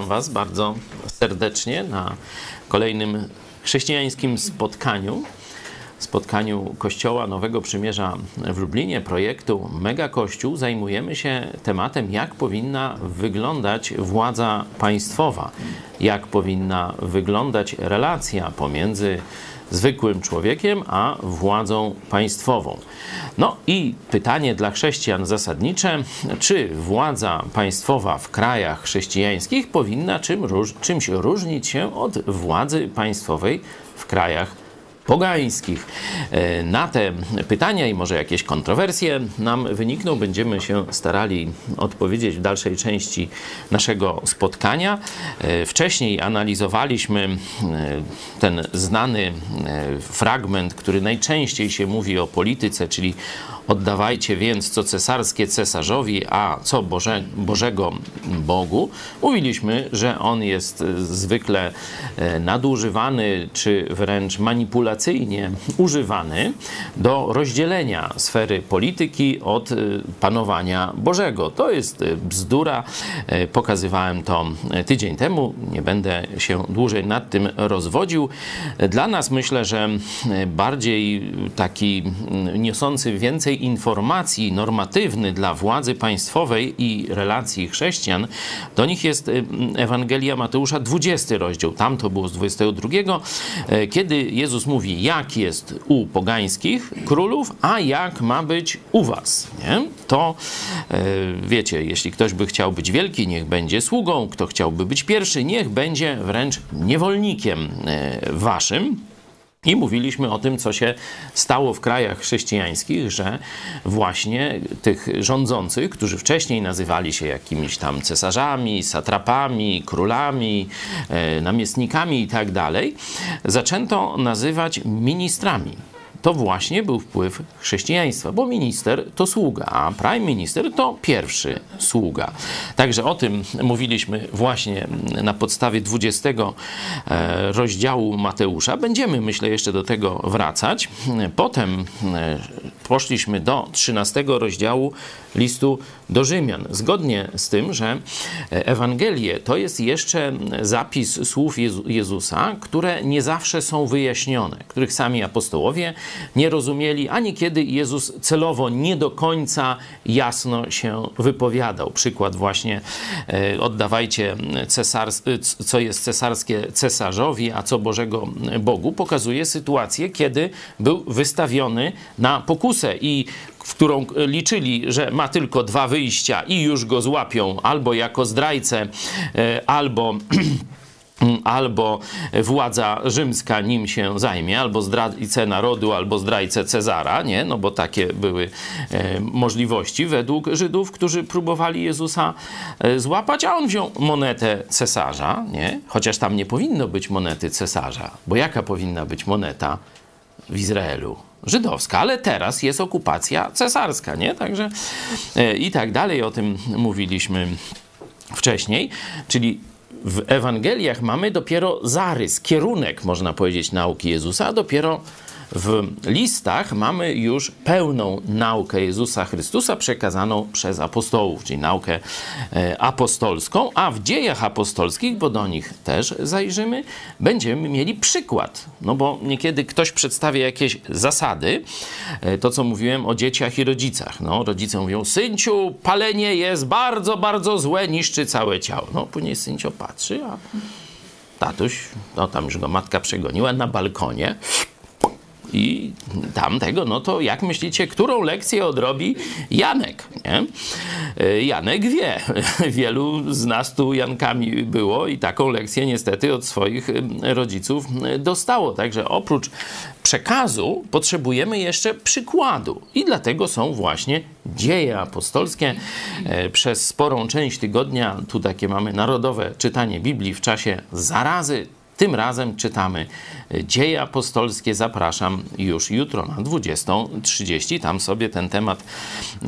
Witam Was bardzo serdecznie na kolejnym chrześcijańskim spotkaniu. Spotkaniu Kościoła Nowego Przymierza w Lublinie, projektu Mega Kościół, zajmujemy się tematem, jak powinna wyglądać władza państwowa, jak powinna wyglądać relacja pomiędzy zwykłym człowiekiem a władzą państwową. No i pytanie dla chrześcijan zasadnicze, czy władza państwowa w krajach chrześcijańskich powinna czym, róż, czymś różnić się od władzy państwowej w krajach pogańskich. E, Na te pytania i może jakieś kontrowersje nam wynikną, będziemy się starali odpowiedzieć w dalszej części naszego spotkania. E, Wcześniej analizowaliśmy e, ten znany fragment, który najczęściej się mówi o polityce, czyli Oddawajcie więc co cesarskie cesarzowi, a co Boże, Bożego Bogu. Mówiliśmy, że on jest e, zwykle e, nadużywany, czy wręcz manipulacyjnie używany do rozdzielenia sfery polityki od e, panowania Bożego. To jest bzdura. Pokazywałem to tydzień temu. Nie będę się dłużej nad tym rozwodził. Dla nas myślę, że bardziej taki mm, niosący więcej informacji normatywny dla władzy państwowej i relacji chrześcijan, do nich jest y, Ewangelia Mateusza 20 rozdział. Tam to było z 22, e, kiedy Jezus mówi, jak jest u pogańskich królów, a jak ma być u was. Nie? To e, wiecie, jeśli ktoś by chciał być wielki, niech będzie sługą, kto chciałby być pierwszy, niech będzie wręcz niewolnikiem e, waszym. I mówiliśmy o tym, co się stało w krajach chrześcijańskich, że właśnie tych rządzących, którzy wcześniej nazywali się jakimiś tam cesarzami, satrapami, królami, e, namiestnikami i tak zaczęto nazywać ministrami. To właśnie był wpływ chrześcijaństwa, bo minister to sługa, a prime minister to pierwszy sługa. Także o tym mówiliśmy właśnie na podstawie 20 e, rozdziału Mateusza. Będziemy, myślę, jeszcze do tego wracać. Potem e, poszliśmy do 13 rozdziału listu do Rzymian. Zgodnie z tym, że Ewangelie to jest jeszcze zapis słów Jezu, Jezusa, które nie zawsze są wyjaśnione, których sami apostołowie nie rozumieli, a niekiedy Jezus celowo nie do końca jasno się wypowiadał. Przykład właśnie e, oddawajcie cesars, co jest cesarskie cesarzowi, a co Bożego Bogu, pokazuje sytuację, kiedy był wystawiony na pokusę i którą liczyli, że ma tylko dwa wyjścia i już go złapią albo jako zdrajcę, e, albo albo władza rzymska nim się zajmie, albo zdrajcę narodu, albo zdrajcę Cezara, nie? No bo takie były e, możliwości według Żydów, którzy próbowali Jezusa e, złapać, a on wziął monetę cesarza, nie? Chociaż tam nie powinno być monety cesarza, bo jaka powinna być moneta w Izraelu? Żydowska, ale teraz jest okupacja cesarska, nie? Także e, i tak dalej, o tym mówiliśmy wcześniej, czyli w Ewangeliach mamy dopiero zarys, kierunek, można powiedzieć, nauki Jezusa, a dopiero w listach mamy już pełną naukę Jezusa Chrystusa przekazaną przez apostołów, czyli naukę e, apostolską, a w dziejach apostolskich, bo do nich też zajrzymy, będziemy mieli przykład. No bo niekiedy ktoś przedstawia jakieś zasady, e, to co mówiłem o dzieciach i rodzicach. No, rodzice mówią, synciu, palenie jest bardzo, bardzo złe, niszczy całe ciało. No, później syncio patrzy, a tatuś, no tam już go matka przegoniła na balkonie, i tamtego, no to jak myślicie, którą lekcję odrobi Janek? Nie? E, Janek wie. Wielu z nas tu Jankami było i taką lekcję niestety od swoich rodziców dostało. Także oprócz przekazu potrzebujemy jeszcze przykładu. I dlatego są właśnie dzieje apostolskie. E, Przez sporą część tygodnia tu takie mamy narodowe czytanie Biblii w czasie zarazy. Tym razem czytamy Dzieje apostolskie. Zapraszam już jutro na 20.30. Tam sobie ten temat,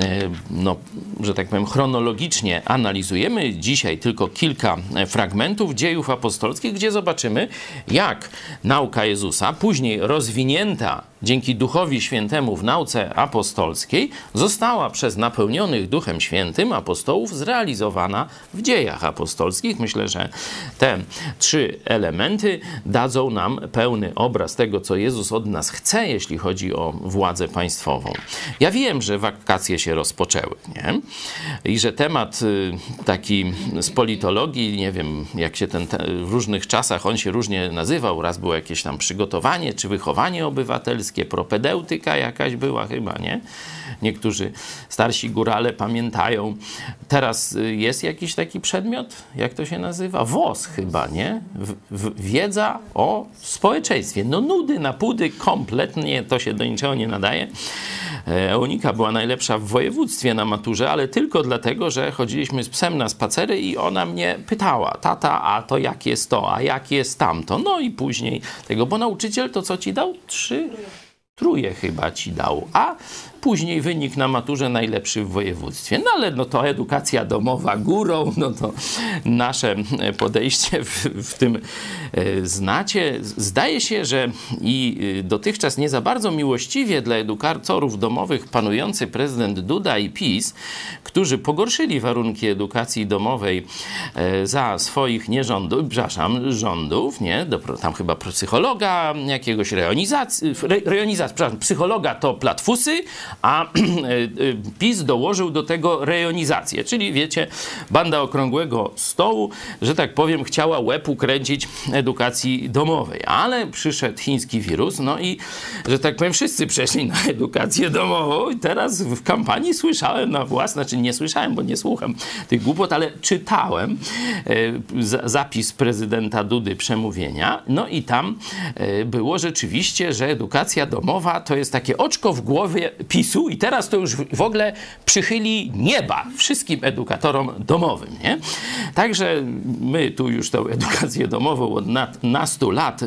e, no, że tak powiem, chronologicznie analizujemy. Dzisiaj tylko kilka fragmentów dziejów apostolskich, gdzie zobaczymy, jak nauka Jezusa, później rozwinięta dzięki Duchowi Świętemu w nauce apostolskiej, została przez napełnionych Duchem Świętym apostołów zrealizowana w dziejach apostolskich. Myślę, że te trzy elementy dadzą nam pełny obraz tego, co Jezus od nas chce, jeśli chodzi o władzę państwową. Ja wiem, że wakacje się rozpoczęły, nie? I że temat y, taki z politologii, nie wiem, jak się ten, te, w różnych czasach on się różnie nazywał. Raz było jakieś tam przygotowanie czy wychowanie obywatelskie, propedeutyka jakaś była chyba, nie? Niektórzy starsi górale pamiętają. Teraz y, jest jakiś taki przedmiot, jak to się nazywa? WOS chyba, nie? W, w, wiedza o społeczeństwie. No nudy na pudy, kompletnie to się do niczego nie nadaje. E, Eunika była najlepsza w województwie na maturze, ale tylko dlatego, że chodziliśmy z psem na spacery i ona mnie pytała, tata, a to jak jest to, a jak jest tamto. No i później tego, bo nauczyciel to co ci dał? Trzy? Truje chyba ci dał, a później wynik na maturze najlepszy w województwie. No ale no to edukacja domowa górą, no to nasze podejście w, w tym e, znacie. Zdaje się, że i e, dotychczas nie za bardzo miłościwie dla edukatorów domowych panujący prezydent Duda i PiS, którzy pogorszyli warunki edukacji domowej e, za swoich nierządów, przepraszam, rządów, nie, tam chyba psychologa, jakiegoś rejonizacji, re, rejonizacji, przepraszam, psychologa to platfusy, a PiS dołożył do tego rejonizację, czyli wiecie, banda okrągłego stołu, że tak powiem, chciała łeb ukręcić edukacji domowej, ale przyszedł chiński wirus, no i, że tak powiem, wszyscy przeszli na edukację domową. I teraz w kampanii słyszałem na własne, znaczy nie słyszałem, bo nie słucham tych głupot, ale czytałem e, zapis prezydenta Dudy przemówienia, no i tam e, było rzeczywiście, że edukacja domowa to jest takie oczko w głowie PiSu i teraz to już w ogóle przychyli nieba wszystkim edukatorom domowym, nie? Także my tu już tę edukację domową od nastu lat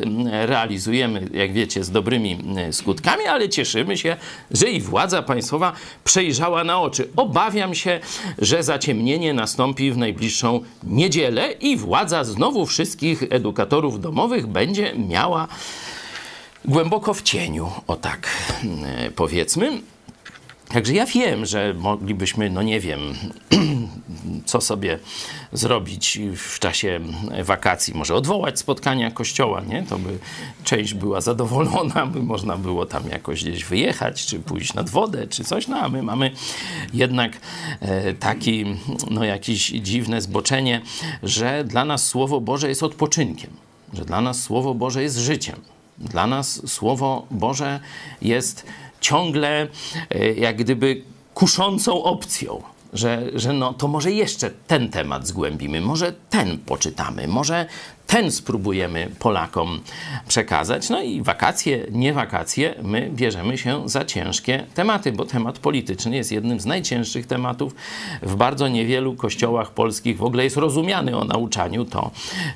realizujemy, jak wiecie, z dobrymi skutkami, ale cieszymy się, że i władza państwowa przejrzała na oczy. Obawiam się, że zaciemnienie nastąpi w najbliższą niedzielę i władza znowu wszystkich edukatorów domowych będzie miała głęboko w cieniu, o tak powiedzmy. Także ja wiem, że moglibyśmy, no nie wiem, co sobie zrobić w czasie wakacji. Może odwołać spotkania kościoła, nie? To by część była zadowolona, by można było tam jakoś gdzieś wyjechać, czy pójść nad wodę, czy coś. No a my mamy jednak e, taki, no jakieś dziwne zboczenie, że dla nas Słowo Boże jest odpoczynkiem, że dla nas Słowo Boże jest życiem. Dla nas Słowo Boże jest ciągle e, jak gdyby kuszącą opcją że, że no to może jeszcze ten temat zgłębimy, może ten poczytamy, może ten spróbujemy Polakom przekazać. No i wakacje, nie wakacje, my bierzemy się za ciężkie tematy, bo temat polityczny jest jednym z najcięższych tematów. W bardzo niewielu kościołach polskich w ogóle jest rozumiany o nauczaniu, to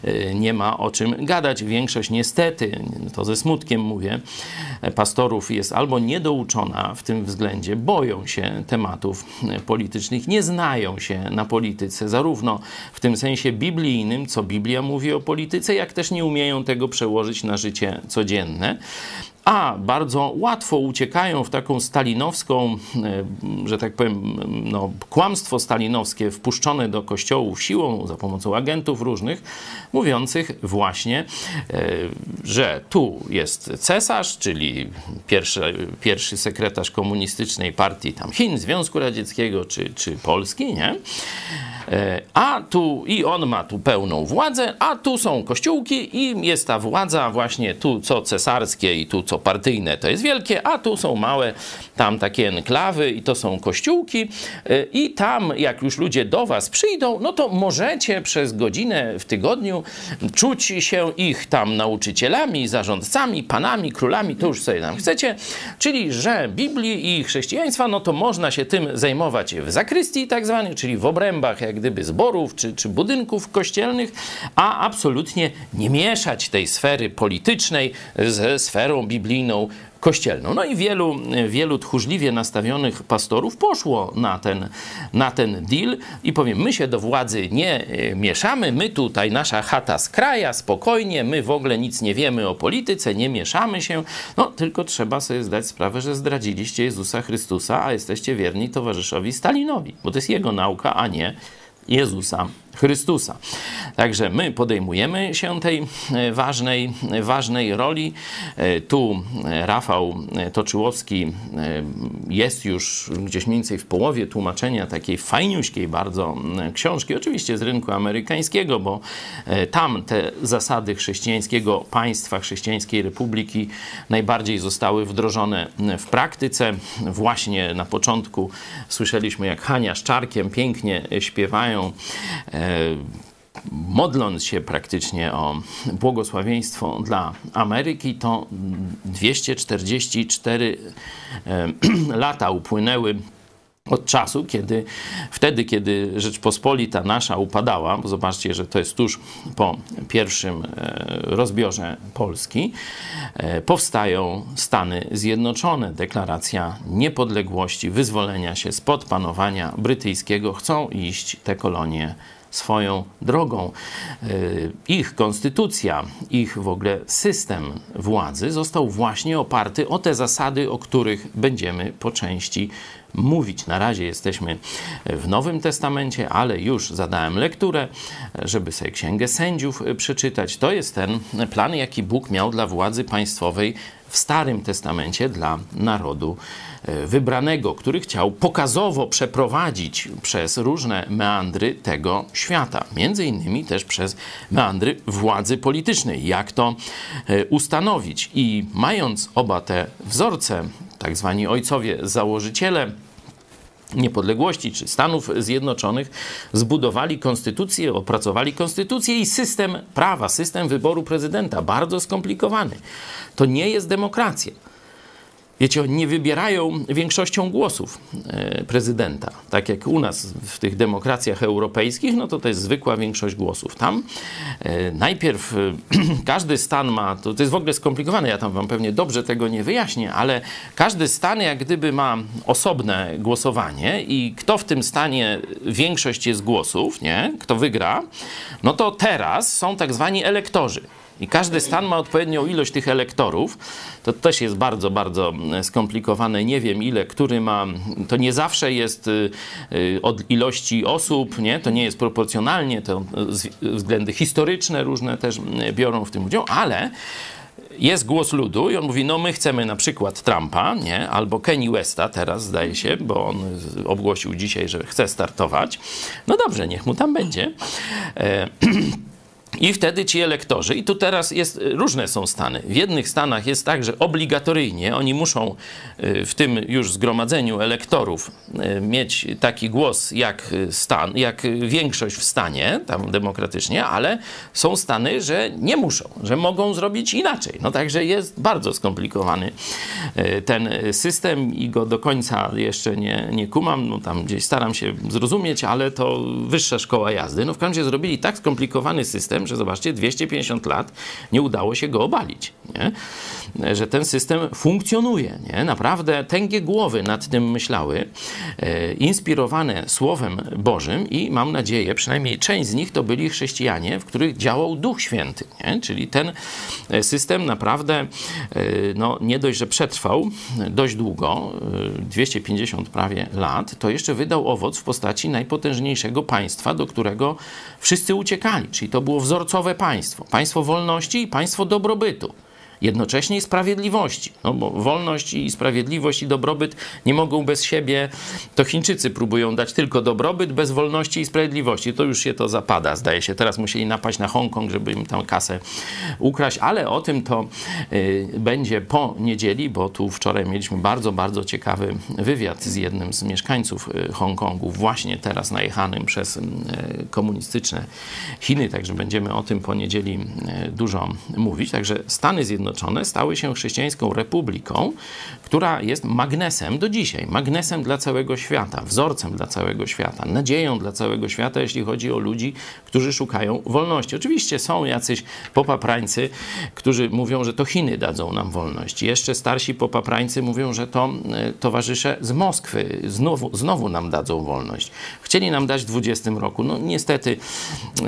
y, nie ma o czym gadać. Większość niestety, to ze smutkiem mówię, pastorów jest albo niedouczona w tym względzie, boją się tematów politycznych, nie znają się na polityce, zarówno w tym sensie biblijnym, co Biblia mówi o polityce, jak też nie umieją tego przełożyć na życie codzienne a bardzo łatwo uciekają w taką stalinowską, e, że tak powiem, no, kłamstwo stalinowskie wpuszczone do kościołów siłą za pomocą agentów różnych, mówiących właśnie, e, że tu jest cesarz, czyli pierwszy, pierwszy sekretarz komunistycznej partii tam Chin, Związku Radzieckiego czy, czy Polski, nie? E, a tu i on ma tu pełną władzę, a tu są kościółki i jest ta władza właśnie tu co cesarskie i tu co partyjne to jest wielkie, a tu są małe tam takie enklawy i to są kościółki. E, i tam jak już ludzie do was przyjdą, no to możecie przez godzinę w tygodniu czuć się ich tam nauczycielami, zarządcami, panami, królami, to już sobie tam chcecie, czyli że Biblii i chrześcijaństwa, no to można się tym zajmować w zakrystii tak zwanej, czyli w obrębach jak gdyby zborów czy, czy budynków kościelnych, a absolutnie nie mieszać tej sfery politycznej ze sferą biblijną, kościelną. No i wielu, wielu tchórzliwie nastawionych pastorów poszło na ten, na ten deal i powiem, my się do władzy nie e, mieszamy, my tutaj, nasza chata z kraja, spokojnie, my w ogóle nic nie wiemy o polityce, nie mieszamy się, no tylko trzeba sobie zdać sprawę, że zdradziliście Jezusa Chrystusa, a jesteście wierni towarzyszowi Stalinowi, bo to jest jego nauka, a nie Jezusa Chrystusa. Także my podejmujemy się tej e, ważnej, ważnej roli. E, tu e, Rafał Toczyłowski jest już gdzieś mniej więcej w połowie tłumaczenia takiej fajniuśkiej bardzo książki, oczywiście z rynku amerykańskiego, bo tam te zasady chrześcijańskiego państwa, chrześcijańskiej republiki najbardziej zostały wdrożone w praktyce. Właśnie na początku słyszeliśmy, jak Hania z Czarkiem pięknie śpiewają modląc się praktycznie o błogosławieństwo dla Ameryki, to 244 lata upłynęły od czasu, kiedy wtedy, kiedy Rzeczpospolita nasza upadała, bo zobaczcie, że to jest tuż po pierwszym e, rozbiorze Polski, e, powstają Stany Zjednoczone. Deklaracja niepodległości, wyzwolenia się spod panowania brytyjskiego. Chcą iść te kolonie swoją drogą. E, ich konstytucja, ich w ogóle system władzy został właśnie oparty o te zasady, o których będziemy po części mówić. Na razie jesteśmy w Nowym Testamencie, ale już zadałem lekturę, żeby sobie Księgę Sędziów przeczytać. To jest ten plan, jaki Bóg miał dla władzy państwowej w Starym Testamencie dla narodu wybranego, który chciał pokazowo przeprowadzić przez różne meandry tego świata, między innymi też przez meandry władzy politycznej. Jak to e, ustanowić? I mając oba te wzorce, tak zwani ojcowie założyciele, niepodległości czy Stanów Zjednoczonych zbudowali konstytucję, opracowali konstytucję i system prawa, system wyboru prezydenta, bardzo skomplikowany. To nie jest demokracja. Wiecie, oni nie wybierają większością głosów e, prezydenta. Tak jak u nas w tych demokracjach europejskich, no to to jest zwykła większość głosów. Tam e, najpierw e, każdy stan ma, to, to jest w ogóle skomplikowane, ja tam wam pewnie dobrze tego nie wyjaśnię, ale każdy stan jak gdyby ma osobne głosowanie i kto w tym stanie większość jest głosów, nie? Kto wygra, no to teraz są tak zwani elektorzy. I każdy stan ma odpowiednią ilość tych elektorów. To też jest bardzo, bardzo skomplikowane. Nie wiem ile, który ma. To nie zawsze jest y, y, od ilości osób, nie? To nie jest proporcjonalnie. To względy historyczne różne też biorą w tym udział, ale jest głos ludu i on mówi, no my chcemy na przykład Trumpa, nie? Albo Kanye Westa teraz, zdaje się, bo on ogłosił dzisiaj, że chce startować. No dobrze, niech mu tam będzie. E I wtedy ci elektorzy, i tu teraz jest, różne są stany. W jednych stanach jest tak, że obligatoryjnie oni muszą y, w tym już zgromadzeniu elektorów y, mieć taki głos jak stan, jak większość w stanie, tam demokratycznie, ale są stany, że nie muszą, że mogą zrobić inaczej. No także jest bardzo skomplikowany y, ten system i go do końca jeszcze nie, nie kumam, no tam gdzieś staram się zrozumieć, ale to wyższa szkoła jazdy. No w każdym razie zrobili tak skomplikowany system, że zobaczcie, 250 lat nie udało się go obalić. Nie? Że ten system funkcjonuje. Nie? Naprawdę tęgie głowy nad tym myślały, e, inspirowane Słowem Bożym i mam nadzieję, przynajmniej część z nich to byli chrześcijanie, w których działał Duch Święty. Nie? Czyli ten e, system naprawdę e, no, nie dość, że przetrwał dość długo, 250 prawie lat, to jeszcze wydał owoc w postaci najpotężniejszego państwa, do którego wszyscy uciekali. Czyli to było wzorcowe państwo. Państwo wolności i państwo dobrobytu jednocześnie i sprawiedliwości. No bo wolność i sprawiedliwość i dobrobyt nie mogą bez siebie, to Chińczycy próbują dać tylko dobrobyt bez wolności i sprawiedliwości. To już się to zapada, zdaje się. Teraz musieli napaść na Hongkong, żeby im tam kasę ukraść, ale o tym to y, będzie po niedzieli, bo tu wczoraj mieliśmy bardzo, bardzo ciekawy wywiad z jednym z mieszkańców y, Hongkongu, właśnie teraz najechanym przez y, komunistyczne Chiny, także będziemy o tym po niedzieli dużo mówić. Także Stany Zjednoczone Zjednoczone stały się chrześcijańską republiką, która jest magnesem do dzisiaj, magnesem dla całego świata, wzorcem dla całego świata, nadzieją dla całego świata, jeśli chodzi o ludzi, którzy szukają wolności. Oczywiście są jacyś popaprańcy, którzy mówią, że to Chiny dadzą nam wolność. Jeszcze starsi popaprańcy mówią, że to e, towarzysze z Moskwy znowu, znowu nam dadzą wolność. Chcieli nam dać w 20 roku. No niestety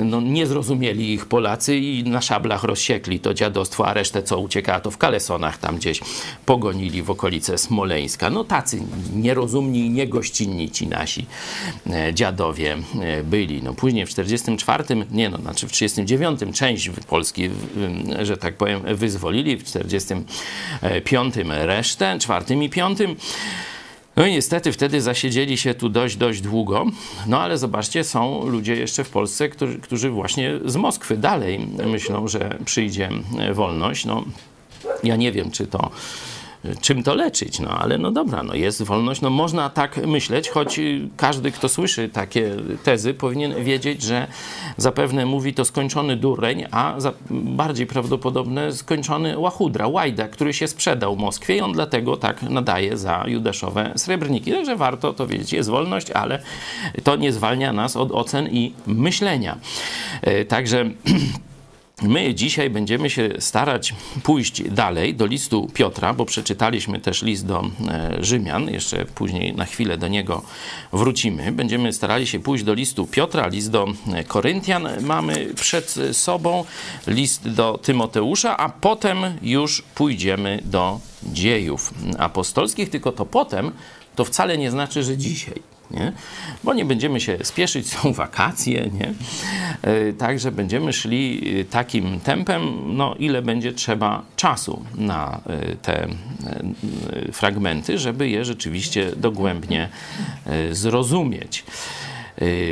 no, nie zrozumieli ich Polacy i na szablach rozsiekli to dziadostwo, a resztę co ucieka, to w kalesonach tam gdzieś pogonili w okolice Smoleńska. No tacy nierozumni i niegościnni ci nasi e, dziadowie e, byli. No później w 44, nie no, znaczy w 39 część Polski, że tak powiem, wyzwolili, w 45 resztę, czwartym i piątym. No i niestety wtedy zasiedzieli się tu dość, dość długo. No ale zobaczcie, są ludzie jeszcze w Polsce, którzy, którzy właśnie z Moskwy dalej myślą, że przyjdzie wolność. No, ja nie wiem, czy to czym to leczyć, no ale no dobra, no jest wolność, no można tak myśleć, choć każdy, kto słyszy takie tezy, powinien wiedzieć, że zapewne mówi to skończony dureń, a bardziej prawdopodobne skończony łachudra, łajda, który się sprzedał Moskwie i on dlatego tak nadaje za judaszowe srebrniki. Także warto to wiedzieć, jest wolność, ale to nie zwalnia nas od ocen i myślenia. E, także My dzisiaj będziemy się starać pójść dalej do listu Piotra, bo przeczytaliśmy też list do e, Rzymian, jeszcze później na chwilę do niego wrócimy. Będziemy starali się pójść do listu Piotra, list do e, Koryntian. Mamy przed sobą, list do Tymoteusza, a potem już pójdziemy do dziejów apostolskich, tylko to potem to wcale nie znaczy, że dzisiaj nie? bo nie będziemy się spieszyć, są wakacje, nie? E, także będziemy szli e, takim tempem, no ile będzie trzeba czasu na e, te fragmenty, żeby je rzeczywiście dogłębnie zrozumieć.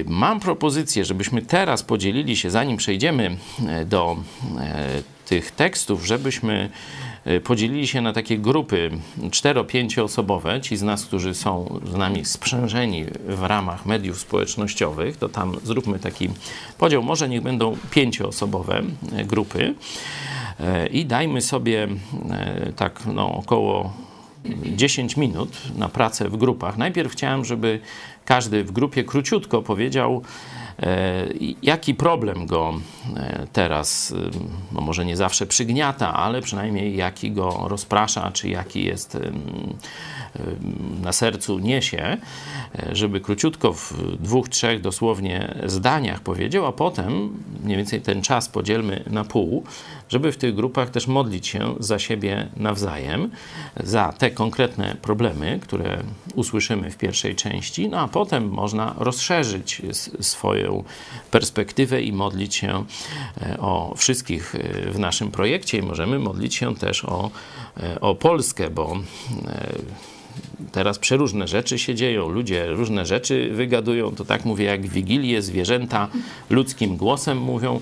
Mam propozycję, żebyśmy teraz podzielili się, zanim przejdziemy do tych tekstów, żebyśmy podzielili się na takie grupy 4-5-osobowe. Ci z nas, którzy są z nami sprzężeni w ramach mediów społecznościowych, to tam zróbmy taki podział. Może niech będą pięcioosobowe y, grupy y, i dajmy sobie tak no, około 10 minut na pracę w grupach. Najpierw chciałem, żeby każdy w grupie króciutko powiedział, jaki problem go e, teraz, ym, no może nie zawsze przygniata, ale przynajmniej jaki go rozprasza, czy jaki jest na sercu niesie, e, żeby króciutko w dwóch, trzech dosłownie zdaniach powiedział, a potem mniej więcej ten czas podzielmy na pół, żeby w tych grupach też modlić się za siebie nawzajem, za te konkretne problemy, które usłyszymy w pierwszej części, no a potem można rozszerzyć swoją perspektywę i modlić się e, o wszystkich e, w naszym projekcie i możemy modlić się też o, e, o Polskę, bo teraz przeróżne rzeczy się dzieją, ludzie różne rzeczy wygadują, to tak mówię jak Wigilię, zwierzęta ludzkim głosem mówią.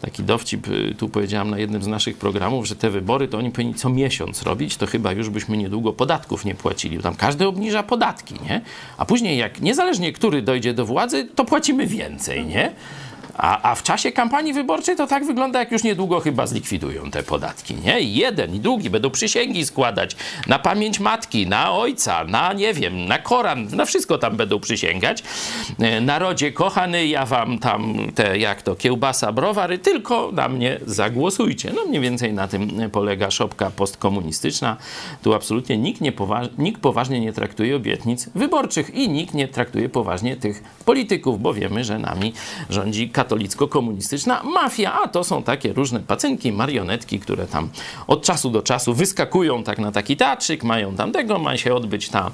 Taki dowcip y, tu powiedziałam na jednym z naszych programów, że te wybory to oni powinni co miesiąc robić, to chyba już byśmy niedługo podatków nie płacili, tam każdy obniża podatki, nie? A później jak niezależnie który dojdzie do władzy, to płacimy więcej, nie? A, a w czasie kampanii wyborczej to tak wygląda, jak już niedługo chyba zlikwidują te podatki, nie? I jeden i drugi będą przysięgi składać na pamięć matki, na ojca, na nie wiem, na Koran, na wszystko tam będą przysięgać. E, Narodzie kochany, ja wam tam te, jak to, kiełbasa, browary, tylko na mnie zagłosujcie. No mniej więcej na tym polega szopka postkomunistyczna. Tu absolutnie nikt, nie nikt poważnie nie traktuje obietnic wyborczych i nikt nie traktuje poważnie tych polityków, bo wiemy, że nami rządzi katolicko-komunistyczna mafia, a to są takie różne pacynki, marionetki, które tam od czasu do czasu wyskakują tak na taki teatrzyk, mają tam tego, ma się odbyć ta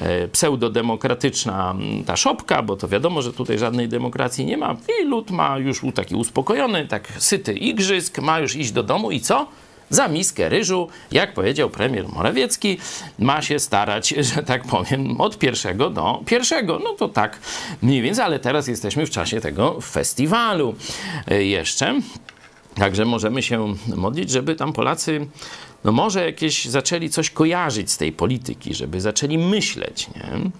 e, pseudodemokratyczna m, ta szopka, bo to wiadomo, że tutaj żadnej demokracji nie ma i lud ma już taki uspokojony, tak syty igrzysk, ma już iść do domu i co? Za miskę ryżu, jak powiedział premier Morawiecki, ma się starać, że tak powiem, od pierwszego do pierwszego. No to tak mniej więcej, ale teraz jesteśmy w czasie tego festiwalu e, jeszcze. Także możemy się modlić, żeby tam Polacy, no może jakieś zaczęli coś kojarzyć z tej polityki, żeby zaczęli myśleć, nie?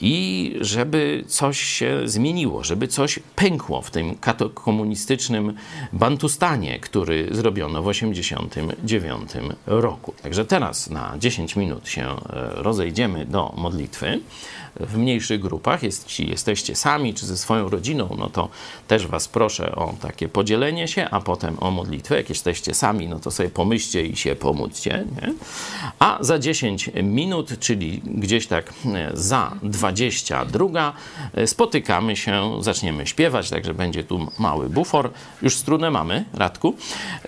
I żeby coś się zmieniło, żeby coś pękło w tym komunistycznym bantustanie, który zrobiono w 1989 roku. Także teraz na 10 minut się e, rozejdziemy do modlitwy w mniejszych grupach. Jeśli jesteście sami czy ze swoją rodziną, no to też Was proszę o takie podzielenie się, a potem o modlitwę. Jak jesteście sami, no to sobie pomyślcie i się pomódźcie. Nie? A za 10 minut, czyli gdzieś tak e, za 22, e, spotykamy się, zaczniemy śpiewać, także będzie tu mały bufor. Już strunę mamy, Radku.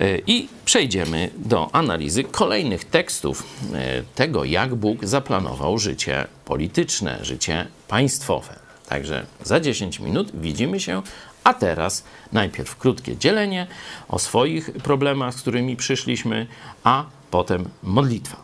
E, I przejdziemy do analizy kolejnych tekstów e, tego, jak Bóg zaplanował życie polityczne, życie państwowe. Także za 10 minut widzimy się, a teraz najpierw krótkie dzielenie o swoich problemach, z którymi przyszliśmy, a potem modlitwa.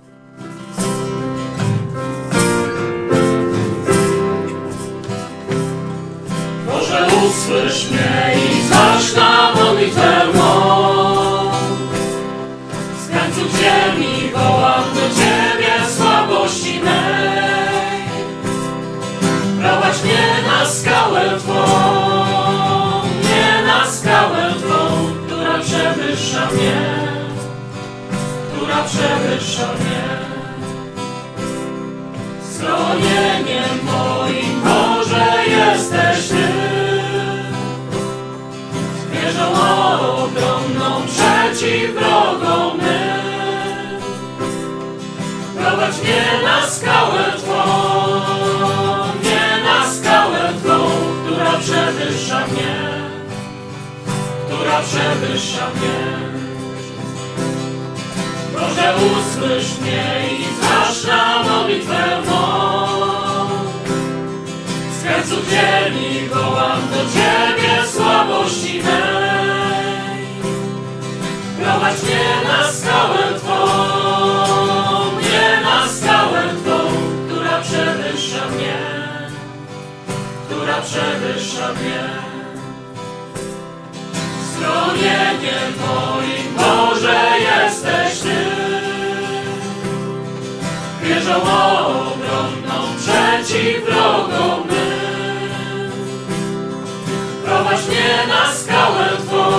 przewyższa mnie, która przewyższa mnie. Boże, usłysz mnie i znasz na modlitwę mą. Z krańców ziemi wołam do Ciebie słabości mej. Prowadź mnie na skałę Twą, przewyższa mnie. Schronieniem moim Boże jesteś Ty. Wierzą obronną przeciw wrogom my. Prowadź mnie na skałę Twą,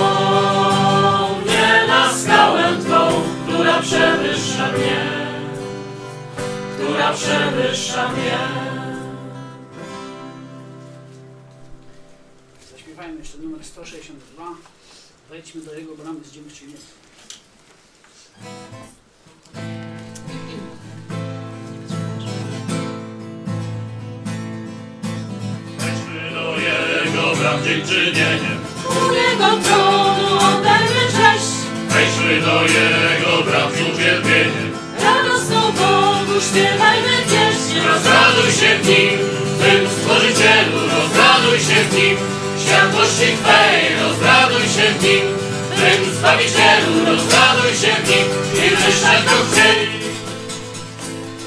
nie na skałę Twą, która przewyższa mnie, która przewyższa mnie. Zaśpiewajmy jeszcze numer 162. Wejdźmy do jego bramy z dziękczynieniem. Wejdźmy do Jego bram dziękczynieniem, U Jego tronu oddajmy cześć, wejdźmy do Jego bram z uwielbieniem. radosną Bogu śpiewajmy pieśń. Rozraduj się w Nim, Twym Stworzycielu, rozraduj się w Nim, światłości Twej, rozraduj się w Nim, Twym Zbawicielu, rozraduj się w Nim i wyszczać Go chcieli.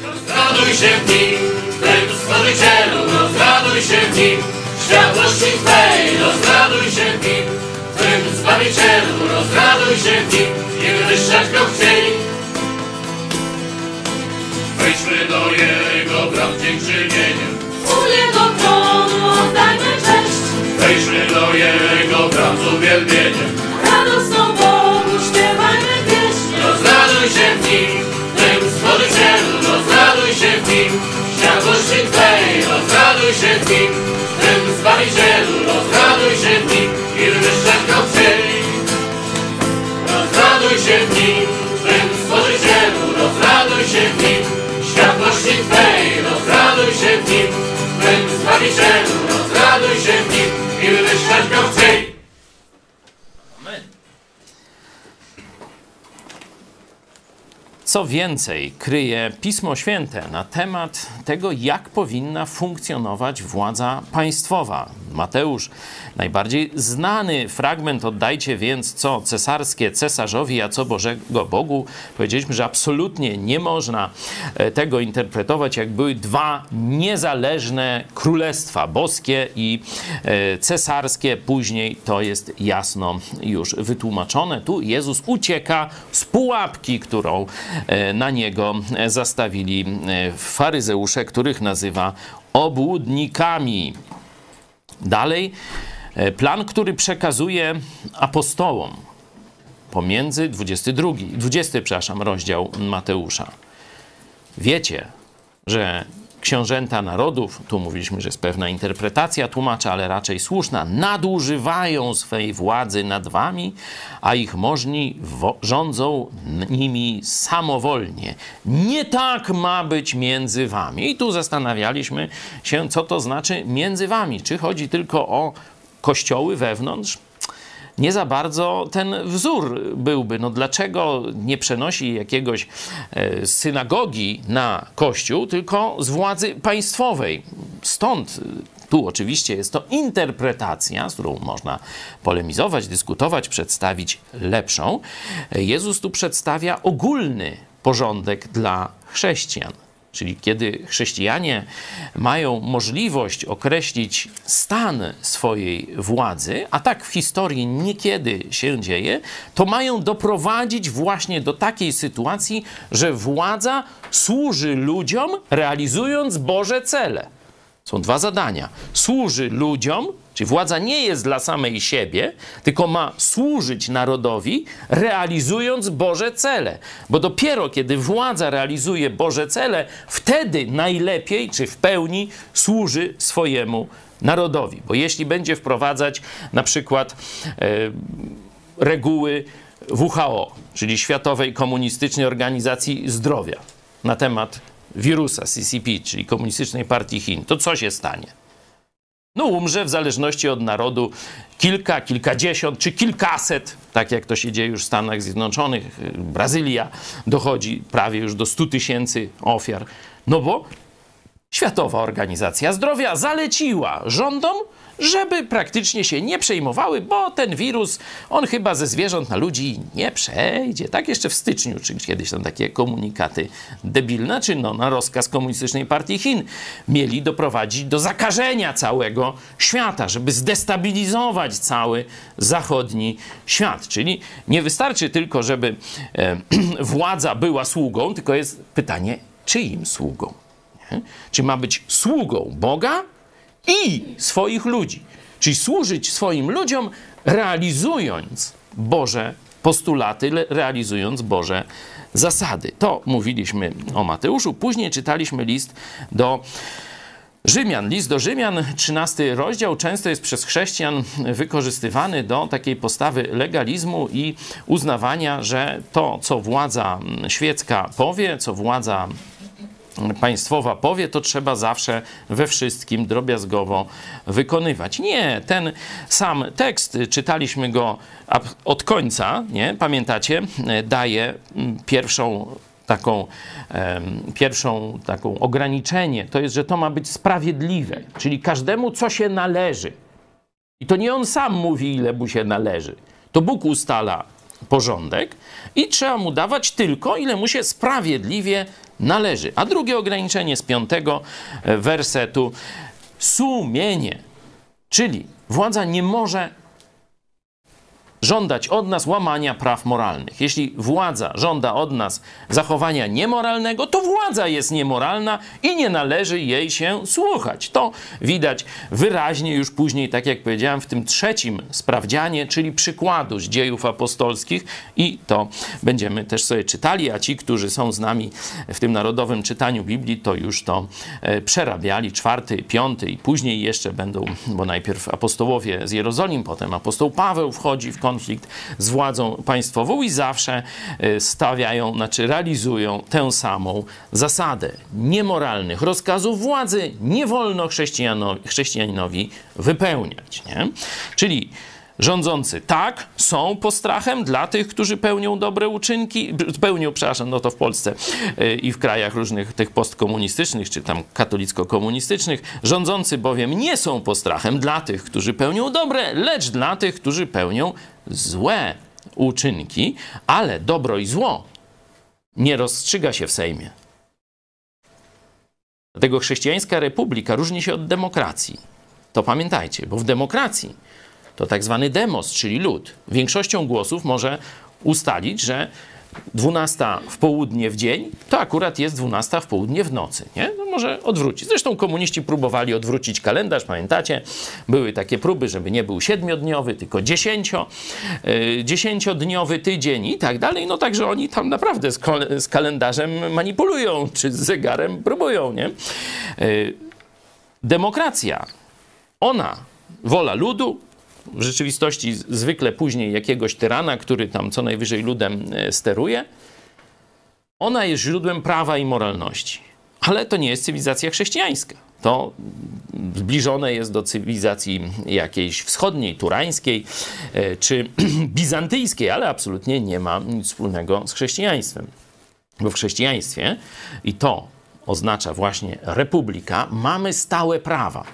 Rozraduj się w Nim, Twym Stworzycielu, rozraduj się w Nim, światłości Twej, rozraduj się w Nim, Twym Zbawicielu, rozraduj się w Nim i wyszczać Go chcieli. Wejdźmy do Jego bram dziękczynieniem, U Jego tronu oddajmy cześć, wejdźmy do Jego bram z uwielbieniem. radosną Bogu śpiewajmy pieśń. Rozraduj się w Nim, Tym Stworzycielu, rozraduj się w Nim, światłości Twej, rozraduj się w Nim, Tym Zbawicielu, rozraduj się w Nim i Go chcieli. Rozraduj się w Nim, Tym Stworzycielu, rozraduj się w Nim, światłości Twej, rozraduj się w Nim, Tym Zbawicielu, rozraduj się w Nim i wywyższać Go chcieli. Co więcej, kryje Pismo Święte na temat tego, jak powinna funkcjonować władza państwowa. Mateusz, najbardziej znany fragment, oddajcie więc co cesarskie cesarzowi, a co Bożego Bogu. Powiedzieliśmy, że absolutnie nie można e, tego interpretować, jak były dwa niezależne królestwa, boskie i e, cesarskie. Później to jest jasno już wytłumaczone. Tu Jezus ucieka z pułapki, którą na niego e, zastawili e, faryzeusze, których nazywa obłudnikami. Dalej, e, plan, który przekazuje apostołom pomiędzy 22, 20, przepraszam, rozdział Mateusza. Wiecie, że książęta narodów, tu mówiliśmy, że jest pewna interpretacja tłumacza, ale raczej słuszna, nadużywają swej władzy nad wami, a ich możni rządzą nimi samowolnie. Nie tak ma być między wami. I tu zastanawialiśmy się, co to znaczy między wami. Czy chodzi tylko o kościoły wewnątrz? Nie za bardzo ten wzór byłby. No dlaczego nie przenosi jakiegoś e, synagogi na kościół, tylko z władzy państwowej? Stąd e, tu oczywiście jest to interpretacja, z którą można polemizować, dyskutować, przedstawić lepszą. E, Jezus tu przedstawia ogólny porządek dla chrześcijan. Czyli kiedy chrześcijanie mają możliwość określić stan swojej władzy, a tak w historii niekiedy się dzieje, to mają doprowadzić właśnie do takiej sytuacji, że władza służy ludziom, realizując Boże cele. Są dwa zadania. Służy ludziom, czyli władza nie jest dla samej siebie, tylko ma służyć narodowi, realizując Boże cele. Bo dopiero kiedy władza realizuje Boże cele, wtedy najlepiej czy w pełni służy swojemu narodowi. Bo jeśli będzie wprowadzać na przykład e, reguły WHO, czyli Światowej Komunistycznej Organizacji Zdrowia, na temat wirusa CCP, czyli Komunistycznej Partii Chin, to co się stanie? No umrze w zależności od narodu kilka, kilkadziesiąt czy kilkaset, tak jak to się dzieje już w Stanach Zjednoczonych. Brazylia dochodzi prawie już do 100 tysięcy ofiar. No bo Światowa Organizacja Zdrowia zaleciła rządom, żeby praktycznie się nie przejmowały, bo ten wirus, on chyba ze zwierząt na ludzi nie przejdzie. Tak jeszcze w styczniu, czy kiedyś tam takie komunikaty debilne, czy no na rozkaz Komunistycznej Partii Chin mieli doprowadzić do zakażenia całego świata, żeby zdestabilizować cały zachodni świat. Czyli nie wystarczy tylko, żeby e, władza była sługą, tylko jest pytanie, czyim sługą? Nie? Czy ma być sługą Boga, i swoich ludzi. Czyli służyć swoim ludziom, realizując Boże postulaty, realizując Boże zasady. To mówiliśmy o Mateuszu. Później czytaliśmy list do Rzymian. List do Rzymian, 13 rozdział, często jest przez chrześcijan wykorzystywany do takiej postawy legalizmu i uznawania, że to, co władza świecka powie, co władza państwowa powie, to trzeba zawsze we wszystkim drobiazgowo wykonywać. Nie, ten sam tekst, czytaliśmy go od końca, nie? Pamiętacie? Daje mm, pierwszą taką, pierwszą taką ograniczenie, to jest, że to ma być sprawiedliwe, czyli każdemu co się należy. I to nie on sam mówi, ile mu się należy. To Bóg ustala porządek i trzeba mu dawać tylko, ile mu się sprawiedliwie należy. A drugie ograniczenie z piątego e, wersetu sumienie, czyli władza nie może żądać od nas łamania praw moralnych. Jeśli władza żąda od nas zachowania niemoralnego, to władza jest niemoralna i nie należy jej się słuchać. To widać wyraźnie już później, tak jak powiedziałem, w tym trzecim sprawdzianie, czyli przykładu z dziejów apostolskich i to będziemy też sobie czytali, a ci, którzy są z nami w tym narodowym czytaniu Biblii, to już to e, przerabiali, czwarty, piąty i później jeszcze będą, bo najpierw apostołowie z Jerozolim, potem apostoł Paweł wchodzi w konflikt z władzą państwową i zawsze e, stawiają, znaczy realizują tę samą zasadę. Niemoralnych rozkazów władzy nie wolno chrześcijaninowi wypełniać. Nie? Czyli Rządzący tak, są postrachem dla tych, którzy pełnią dobre uczynki, pełnią, przepraszam, no to w Polsce e, i w krajach różnych tych postkomunistycznych, czy tam katolicko-komunistycznych. Rządzący bowiem nie są postrachem dla tych, którzy pełnią dobre, lecz dla tych, którzy pełnią złe uczynki, ale dobro i zło nie rozstrzyga się w Sejmie. Dlatego chrześcijańska republika różni się od demokracji. To pamiętajcie, bo w demokracji to tak zwany demos, czyli lud, większością głosów może ustalić, że 12 w południe w dzień, to akurat jest 12 w południe w nocy. Nie? No może odwrócić. Zresztą komuniści próbowali odwrócić kalendarz, pamiętacie? Były takie próby, żeby nie był siedmiodniowy, tylko dziesięcio, yy, dziesięciodniowy tydzień i tak dalej. No także oni tam naprawdę z, z kalendarzem manipulują, czy z zegarem próbują, nie? Yy, demokracja, ona, wola ludu, w rzeczywistości zwykle później jakiegoś tyrana, który tam co najwyżej ludem e, steruje, ona jest źródłem prawa i moralności. Ale to nie jest cywilizacja chrześcijańska. To zbliżone jest do cywilizacji jakiejś wschodniej, turańskiej e, czy bizantyjskiej, ale absolutnie nie ma nic wspólnego z chrześcijaństwem. Bo w chrześcijaństwie, i to oznacza właśnie republika, mamy stałe prawa.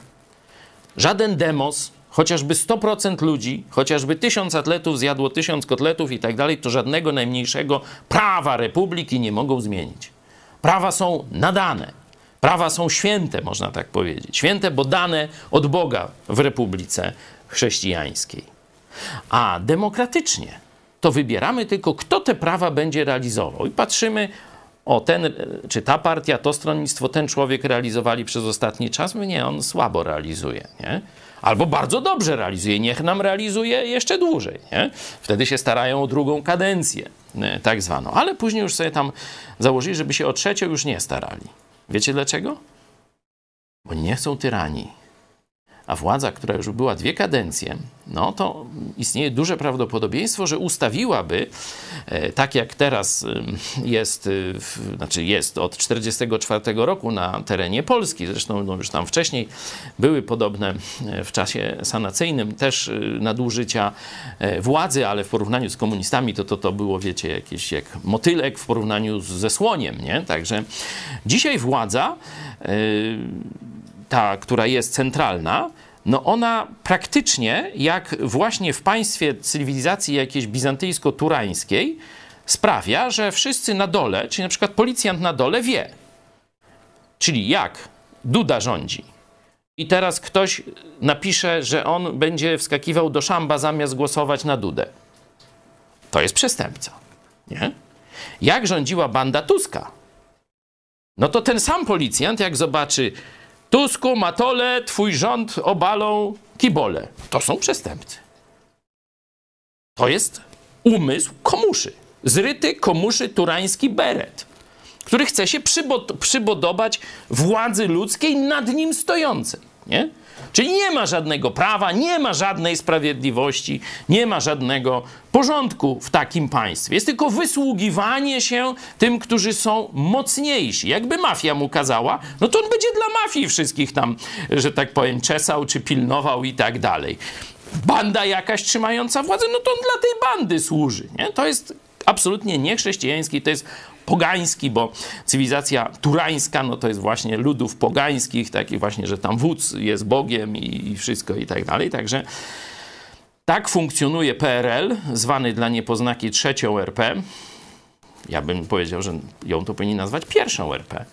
Żaden demos, chociażby 100% ludzi, chociażby tysiąc atletów zjadło tysiąc kotletów i tak dalej, to żadnego najmniejszego prawa republiki nie mogą zmienić. Prawa są nadane. Prawa są święte, można tak powiedzieć. Święte, bo dane od Boga w Republice Chrześcijańskiej. A demokratycznie to wybieramy tylko, kto te prawa będzie realizował. I patrzymy, o ten, czy ta partia, to stronnictwo, ten człowiek realizowali przez ostatni czas. Nie, on słabo realizuje. Nie? Albo bardzo dobrze realizuje, niech nam realizuje jeszcze dłużej. Nie? Wtedy się starają o drugą kadencję, nie, tak zwaną. Ale później już sobie tam założyli, żeby się o trzecią już nie starali. Wiecie dlaczego? Bo nie chcą tyranii. A władza, która już była dwie kadencje, no to istnieje duże prawdopodobieństwo, że ustawiłaby, e, tak jak teraz jest, e, znaczy jest od 1944 roku na terenie Polski, zresztą no już tam wcześniej były podobne e, w czasie sanacyjnym też nadużycia władzy, ale w porównaniu z komunistami to to, to było, wiecie, jakieś jak motylek w porównaniu ze słoniem, nie? Także dzisiaj władza ta, która jest centralna, no ona praktycznie, jak właśnie w państwie cywilizacji jakiejś bizantyjsko-turańskiej, sprawia, że wszyscy na dole, czyli na przykład policjant na dole wie. Czyli jak Duda rządzi. I teraz ktoś napisze, że on będzie wskakiwał do szamba zamiast głosować na Dudę. To jest przestępca. Nie? Jak rządziła banda Tuska? No to ten sam policjant, jak zobaczy Tusku, Matole, twój rząd obalą kibole. To są przestępcy. To jest umysł komuszy. Zryty komuszy turański beret, który chce się przybodobać władzy ludzkiej nad nim stojącej. Nie? Czyli nie ma żadnego prawa, nie ma żadnej sprawiedliwości, nie ma żadnego porządku w takim państwie. Jest tylko wysługiwanie się tym, którzy są mocniejsi. Jakby mafia mu kazała, no to on będzie dla mafii wszystkich tam, że tak powiem, czesał czy pilnował i tak dalej. Banda jakaś trzymająca władzę, no to on dla tej bandy służy. Nie? To jest absolutnie niechrześcijański, to jest pogański, bo cywilizacja turańska, no to jest właśnie ludów pogańskich, takich właśnie, że tam wódz jest Bogiem i wszystko i tak dalej. Także tak funkcjonuje PRL, zwany dla niepoznaki trzecią RP. Ja bym powiedział, że ją to powinni nazwać pierwszą RP.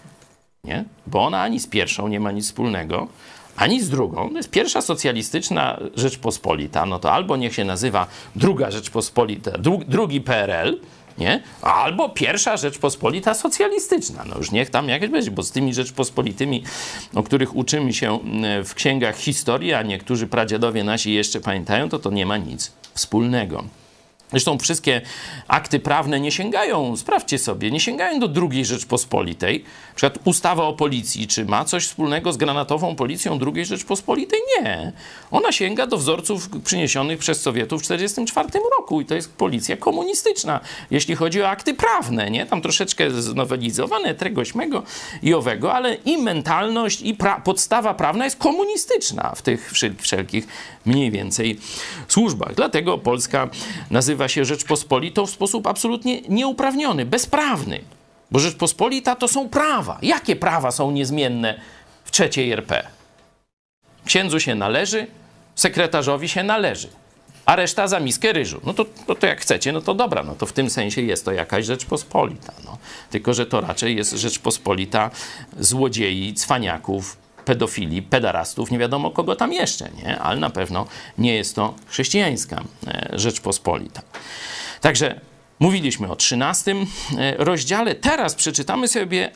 Nie? Bo ona ani z pierwszą nie ma nic wspólnego, ani z drugą. To jest pierwsza socjalistyczna Rzeczpospolita. No to albo niech się nazywa druga Rzeczpospolita, dru, drugi PRL, nie? Albo pierwsza Rzeczpospolita socjalistyczna. No już niech tam jakieś będzie, bo z tymi Rzeczpospolitymi, o których uczymy się mm, w księgach historii, a niektórzy pradziadowie nasi jeszcze pamiętają, to to nie ma nic wspólnego. Zresztą wszystkie akty prawne nie sięgają, sprawdźcie sobie, nie sięgają do II Rzeczpospolitej. Na przykład ustawa o policji, czy ma coś wspólnego z granatową policją II Rzeczpospolitej? Nie. Ona sięga do wzorców przyniesionych przez Sowietów w 1944 roku i to jest policja komunistyczna, jeśli chodzi o akty prawne, nie? Tam troszeczkę znowelizowane, tego, śmego i owego, ale i mentalność, i pra podstawa prawna jest komunistyczna w tych wszelkich mniej więcej służbach. Dlatego Polska nazywa się Rzeczpospolitą w sposób absolutnie nieuprawniony, bezprawny. Bo Rzeczpospolita to są prawa. Jakie prawa są niezmienne w trzeciej RP? Księdzu się należy, sekretarzowi się należy, a reszta za miskę ryżu. No to, to, to jak chcecie, no to dobra, no to w tym sensie jest to jakaś Rzeczpospolita. No. Tylko, że to raczej jest Rzeczpospolita złodziei, cwaniaków, pedofili, pedarastów, nie wiadomo kogo tam jeszcze, nie? ale na pewno nie jest to chrześcijańska e, Rzeczpospolita. Także Mówiliśmy o 13 e, rozdziale. Teraz przeczytamy sobie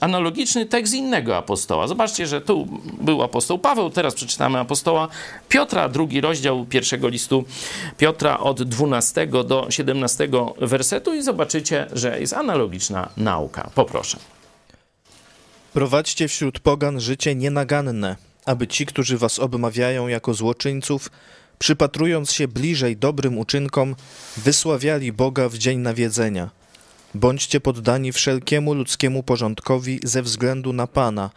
analogiczny tekst innego apostoła. Zobaczcie, że tu był apostoł Paweł, teraz przeczytamy apostoła Piotra, drugi rozdział pierwszego listu Piotra od 12 do 17 wersetu i zobaczycie, że jest analogiczna nauka. Poproszę. Prowadźcie wśród pogan życie nienaganne, aby ci, którzy was obmawiają jako złoczyńców, przypatrując się bliżej dobrym uczynkom, wysławiali Boga w dzień nawiedzenia. Bądźcie poddani wszelkiemu ludzkiemu porządkowi ze względu na Pana,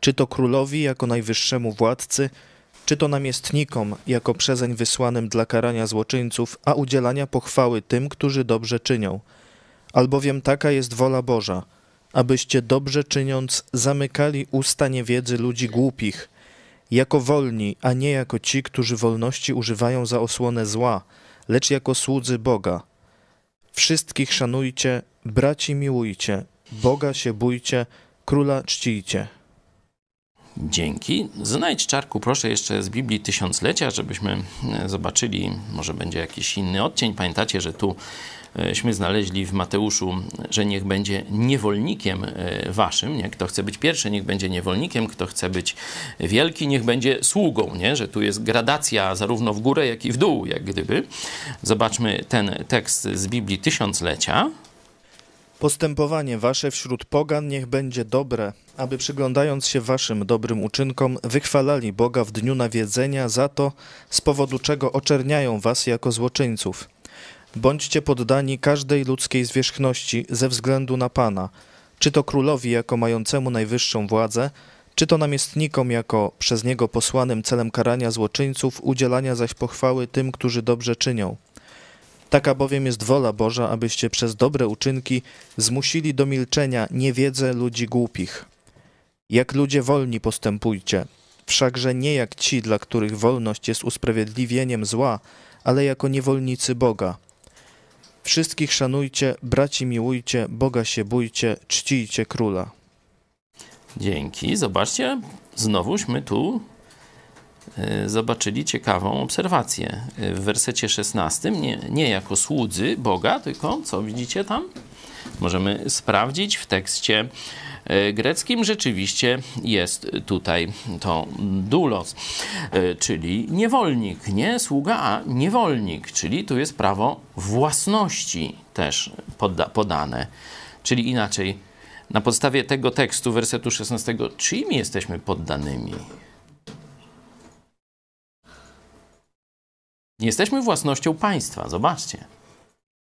czy to królowi jako najwyższemu władcy, czy to namiestnikom jako przezeń wysłanym dla karania złoczyńców, a udzielania pochwały tym, którzy dobrze czynią. Albowiem taka jest wola Boża – abyście dobrze czyniąc zamykali usta niewiedzy ludzi głupich, jako wolni, a nie jako ci, którzy wolności używają za osłonę zła, lecz jako słudzy Boga. Wszystkich szanujcie, braci miłujcie Boga się bójcie, króla czcijcie. Dzięki. Znajdź czarku, proszę jeszcze z Biblii Tysiąclecia, żebyśmy e, zobaczyli, może będzie jakiś inny odcień. Pamiętacie, że tu śmy znaleźli w Mateuszu, że niech będzie niewolnikiem e, waszym, nie? Kto chce być pierwszy, niech będzie niewolnikiem, kto chce być wielki, niech będzie sługą, nie? Że tu jest gradacja zarówno w górę, jak i w dół, jak gdyby. Zobaczmy ten tekst z Biblii Tysiąclecia. Postępowanie wasze wśród pogan niech będzie dobre, aby przyglądając się waszym dobrym uczynkom, wychwalali Boga w dniu nawiedzenia za to, z powodu czego oczerniają was jako złoczyńców. Bądźcie poddani każdej ludzkiej zwierzchności ze względu na Pana, czy to królowi jako mającemu najwyższą władzę, czy to namiestnikom jako przez niego posłanym celem karania złoczyńców, udzielania zaś pochwały tym, którzy dobrze czynią. Taka bowiem jest wola Boża, abyście przez dobre uczynki zmusili do milczenia niewiedzę ludzi głupich. Jak ludzie wolni postępujcie, wszakże nie jak ci, dla których wolność jest usprawiedliwieniem zła, ale jako niewolnicy Boga. Wszystkich szanujcie, braci miłujcie, Boga się bójcie, czcijcie króla. Dzięki. Zobaczcie, znowuśmy tu y, zobaczyli ciekawą obserwację. Y, w wersecie 16 nie, nie jako słudzy Boga, tylko co widzicie tam? Możemy sprawdzić w tekście E, greckim rzeczywiście jest tutaj to doulos, e, czyli niewolnik, nie sługa, a niewolnik, czyli tu jest prawo własności też poda podane. Czyli inaczej, na podstawie tego tekstu, wersetu 16, czyimi jesteśmy poddanymi? Jesteśmy własnością państwa, zobaczcie.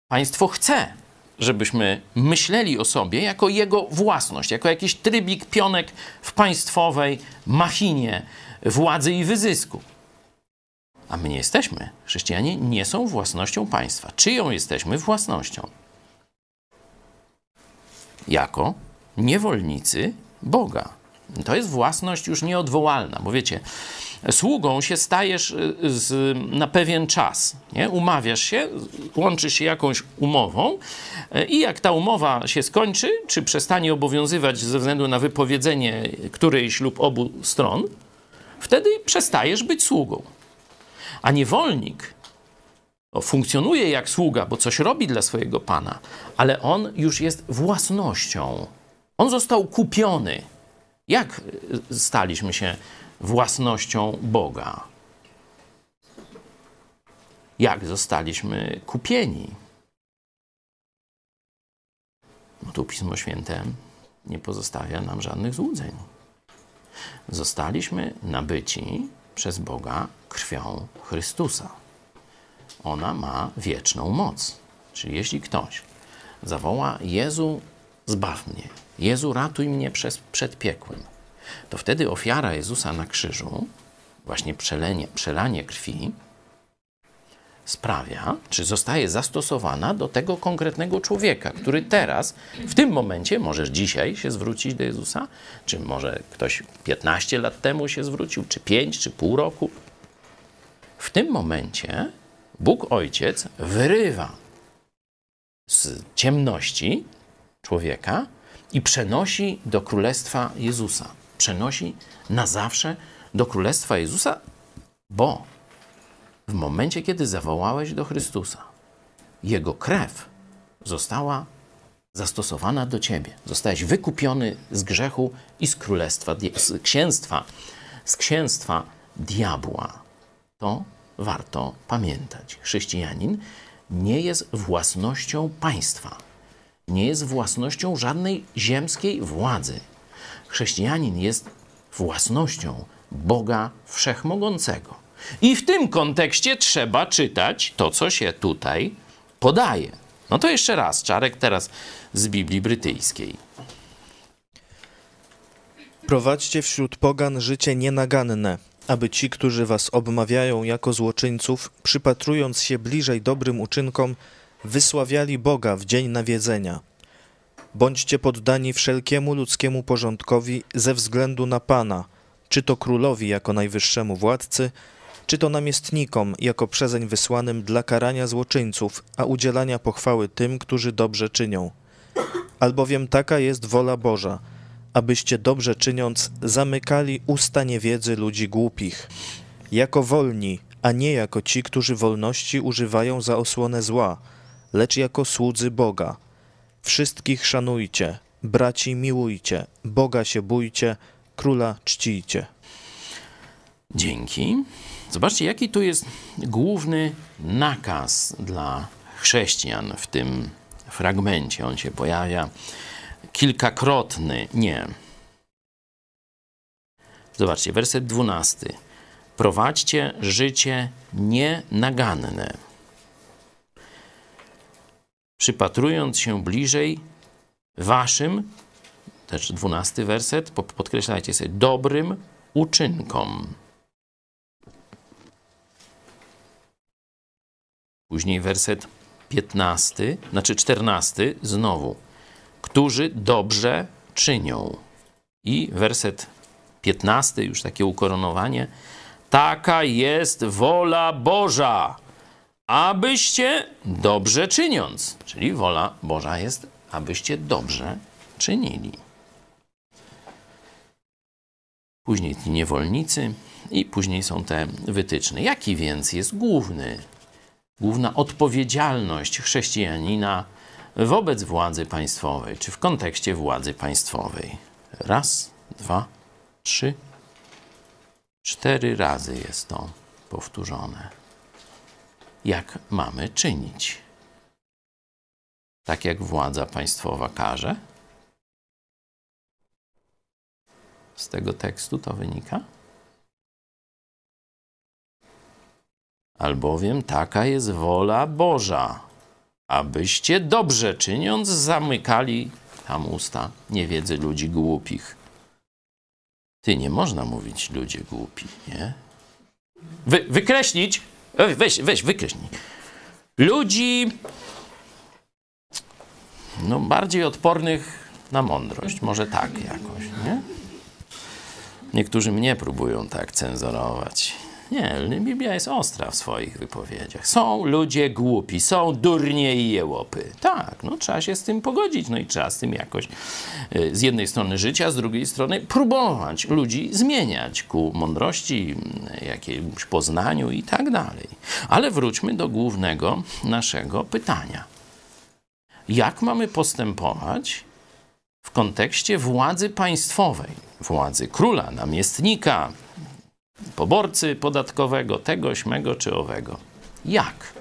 Państwo chce, żebyśmy myśleli o sobie jako jego własność, jako jakiś trybik, pionek w państwowej machinie władzy i wyzysku. A my nie jesteśmy. Chrześcijanie nie są własnością państwa. Czyją jesteśmy własnością? Jako niewolnicy Boga. To jest własność już nieodwołalna, bo wiecie, sługą się stajesz y, z, na pewien czas. Nie? Umawiasz się, łączysz się jakąś umową y, i jak ta umowa się skończy, czy przestanie obowiązywać ze względu na wypowiedzenie którejś lub obu stron, wtedy przestajesz być sługą. A niewolnik no, funkcjonuje jak sługa, bo coś robi dla swojego pana, ale on już jest własnością. On został kupiony. Jak y, staliśmy się własnością Boga. Jak zostaliśmy kupieni? No tu Pismo Święte nie pozostawia nam żadnych złudzeń. Zostaliśmy nabyci przez Boga krwią Chrystusa. Ona ma wieczną moc. Czyli jeśli ktoś zawoła Jezu, zbaw mnie, Jezu, ratuj mnie przez, przed piekłem, to wtedy ofiara Jezusa na krzyżu, właśnie przelenie, przelanie krwi, sprawia, czy zostaje zastosowana do tego konkretnego człowieka, który teraz, w tym momencie, możesz dzisiaj się zwrócić do Jezusa, czy może ktoś 15 lat temu się zwrócił, czy 5, czy pół roku. W tym momencie Bóg Ojciec wyrywa z ciemności człowieka i przenosi do królestwa Jezusa przenosi na zawsze do Królestwa Jezusa, bo w momencie, kiedy zawołałeś do Chrystusa, Jego krew została zastosowana do Ciebie. Zostałeś wykupiony z grzechu i z królestwa, z księstwa, z księstwa diabła. To warto pamiętać. Chrześcijanin nie jest własnością państwa, nie jest własnością żadnej ziemskiej władzy chrześcijanin jest własnością Boga Wszechmogącego. I w tym kontekście trzeba czytać to, co się tutaj podaje. No to jeszcze raz, Czarek teraz z Biblii Brytyjskiej. Prowadźcie wśród pogan życie nienaganne, aby ci, którzy was obmawiają jako złoczyńców, przypatrując się bliżej dobrym uczynkom, wysławiali Boga w dzień nawiedzenia. Bądźcie poddani wszelkiemu ludzkiemu porządkowi ze względu na Pana, czy to królowi jako najwyższemu władcy, czy to namiestnikom jako przezeń wysłanym dla karania złoczyńców, a udzielania pochwały tym, którzy dobrze czynią. albowiem taka jest wola Boża, abyście dobrze czyniąc zamykali usta niewiedzy ludzi głupich. Jako wolni, a nie jako ci, którzy wolności używają za osłonę zła, lecz jako słudzy Boga. Wszystkich szanujcie, braci miłujcie, Boga się bójcie, króla czcijcie. Dzięki. Zobaczcie, jaki tu jest główny nakaz dla chrześcijan w tym fragmencie. On się pojawia kilkakrotny. Nie. Zobaczcie, werset dwunasty. Prowadźcie życie nienaganne, przypatrując się bliżej waszym, też dwunasty werset, podkreślajcie sobie, dobrym uczynkom. Później werset 15, znaczy 14, znowu. Którzy dobrze czynią. I werset 15, już takie ukoronowanie. Taka jest wola Boża, abyście dobrze czyniąc. Czyli wola Boża jest, abyście dobrze czynili. Później ci niewolnicy i później są te wytyczne. Jaki więc jest główny główna odpowiedzialność chrześcijanina wobec władzy państwowej, czy w kontekście władzy państwowej. Raz, dwa, trzy, cztery razy jest to powtórzone. Jak mamy czynić? Tak jak władza państwowa każe? Z tego tekstu to wynika? albowiem taka jest wola Boża, abyście dobrze czyniąc zamykali tam usta niewiedzy ludzi głupich. Ty nie można mówić ludzie głupi, nie? Wy, wykreślić, weź, weź, wykreślij. Ludzi no, bardziej odpornych na mądrość, może tak jakoś, nie? Niektórzy mnie próbują tak cenzurować. Nie, Biblia jest ostra w swoich wypowiedziach. Są ludzie głupi, są durnie i jełopy. Tak, no trzeba się z tym pogodzić, no i trzeba z tym jakoś y, z jednej strony życia, a z drugiej strony próbować ludzi zmieniać ku mądrości, y, jakiemuś poznaniu i tak dalej. Ale wróćmy do głównego naszego pytania. Jak mamy postępować w kontekście władzy państwowej, władzy króla, namiestnika, poborcy podatkowego, tego, śmego czy owego. Jak?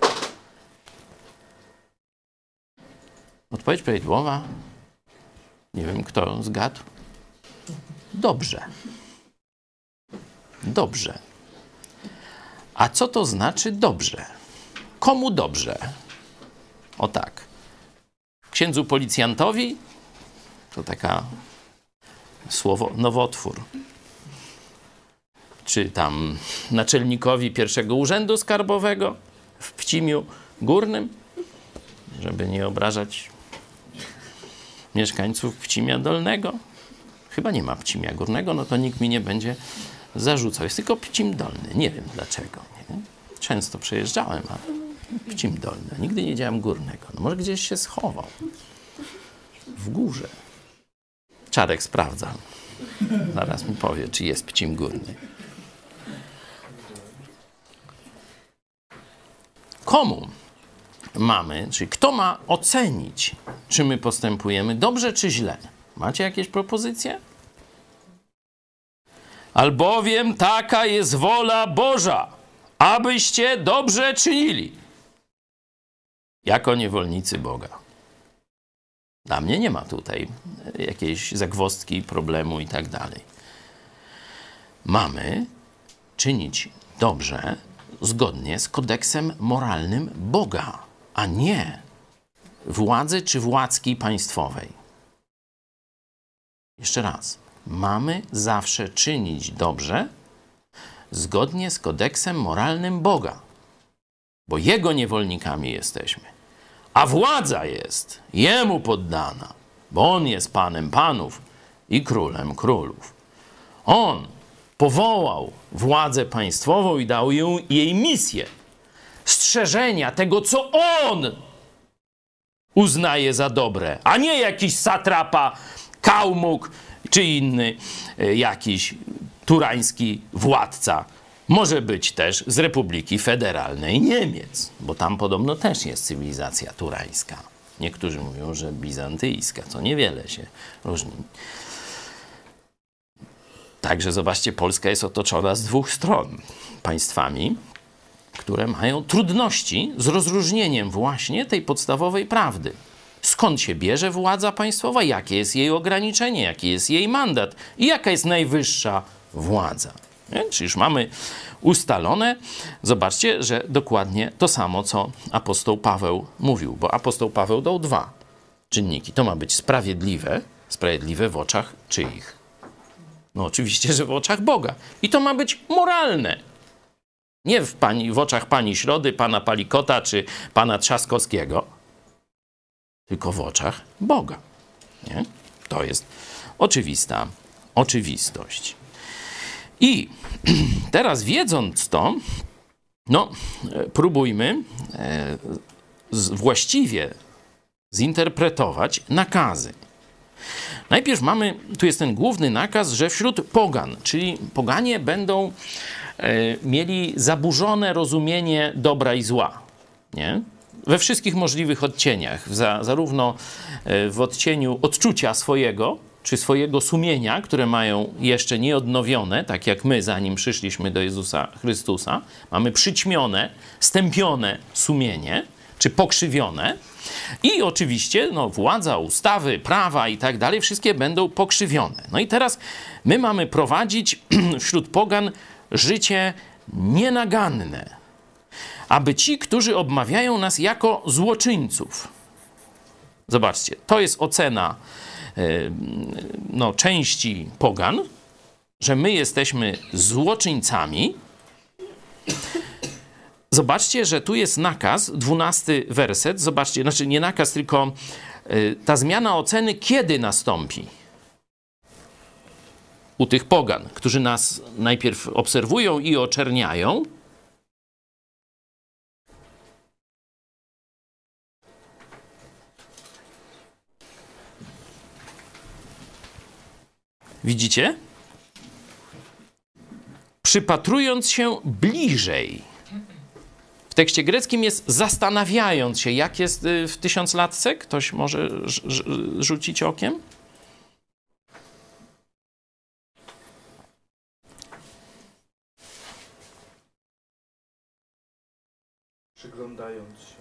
Odpowiedź prawidłowa. Nie wiem, kto zgadł. Dobrze. Dobrze. A co to znaczy dobrze? Komu dobrze? O tak. Księdzu policjantowi to taka słowo nowotwór czy tam naczelnikowi pierwszego urzędu skarbowego w Pcimiu Górnym, żeby nie obrażać mieszkańców Pcimia Dolnego. Chyba nie ma Pcimia Górnego, no to nikt mi nie będzie zarzucał. Jest tylko Pcim Dolny. Nie wiem dlaczego. Nie? Często przejeżdżałem, ale Pcim Dolny. Nigdy nie wiedziałem Górnego. No może gdzieś się schował. W górze. Czarek sprawdza. Zaraz mi powie, czy jest Pcim Górny. Komu mamy, czyli kto ma ocenić, czy my postępujemy dobrze czy źle? Macie jakieś propozycje? Albowiem taka jest wola Boża, abyście dobrze czynili, jako niewolnicy Boga. Dla mnie nie ma tutaj jakiejś zagwostki, problemu i tak dalej. Mamy czynić dobrze zgodnie z kodeksem moralnym Boga, a nie władzy czy władzki państwowej. Jeszcze raz. Mamy zawsze czynić dobrze zgodnie z kodeksem moralnym Boga, bo Jego niewolnikami jesteśmy. A władza jest Jemu poddana, bo On jest Panem Panów i Królem Królów. On powołał władzę państwową i dał ją, jej misję strzeżenia tego, co on uznaje za dobre, a nie jakiś satrapa, kałmuk czy inny e, jakiś turański władca. Może być też z Republiki Federalnej Niemiec, bo tam podobno też jest cywilizacja turańska. Niektórzy mówią, że bizantyjska, co niewiele się różni. Także zobaczcie, Polska jest otoczona z dwóch stron państwami, które mają trudności z rozróżnieniem właśnie tej podstawowej prawdy. Skąd się bierze władza państwowa, jakie jest jej ograniczenie, jaki jest jej mandat i jaka jest najwyższa władza. Nie? Czy już mamy ustalone? Zobaczcie, że dokładnie to samo, co apostoł Paweł mówił, bo apostoł Paweł dał dwa czynniki. To ma być sprawiedliwe, sprawiedliwe w oczach czyich? No oczywiście, że w oczach Boga. I to ma być moralne. Nie w, pani, w oczach pani Środy, pana Palikota czy pana Trzaskowskiego, tylko w oczach Boga. Nie? To jest oczywista oczywistość. I teraz wiedząc to, no, próbujmy e, właściwie zinterpretować nakazy. Najpierw mamy, tu jest ten główny nakaz, że wśród pogan, czyli poganie będą e, mieli zaburzone rozumienie dobra i zła. Nie? We wszystkich możliwych odcieniach, za, zarówno e, w odcieniu odczucia swojego, czy swojego sumienia, które mają jeszcze nieodnowione, tak jak my, zanim przyszliśmy do Jezusa Chrystusa, mamy przyćmione, stępione sumienie, czy pokrzywione. I oczywiście no, władza, ustawy, prawa i tak dalej, wszystkie będą pokrzywione. No i teraz my mamy prowadzić wśród pogan życie nienaganne, aby ci, którzy obmawiają nas jako złoczyńców. Zobaczcie, to jest ocena no, części pogan, że my jesteśmy złoczyńcami. Zobaczcie, że tu jest nakaz, dwunasty werset. Zobaczcie, znaczy nie nakaz, tylko y, ta zmiana oceny, kiedy nastąpi u tych pogan, którzy nas najpierw obserwują i oczerniają. Widzicie? Przypatrując się bliżej. W tekście greckim jest zastanawiając się, jak jest y, w tysiąclatce. Ktoś może rzucić okiem? Przyglądając się.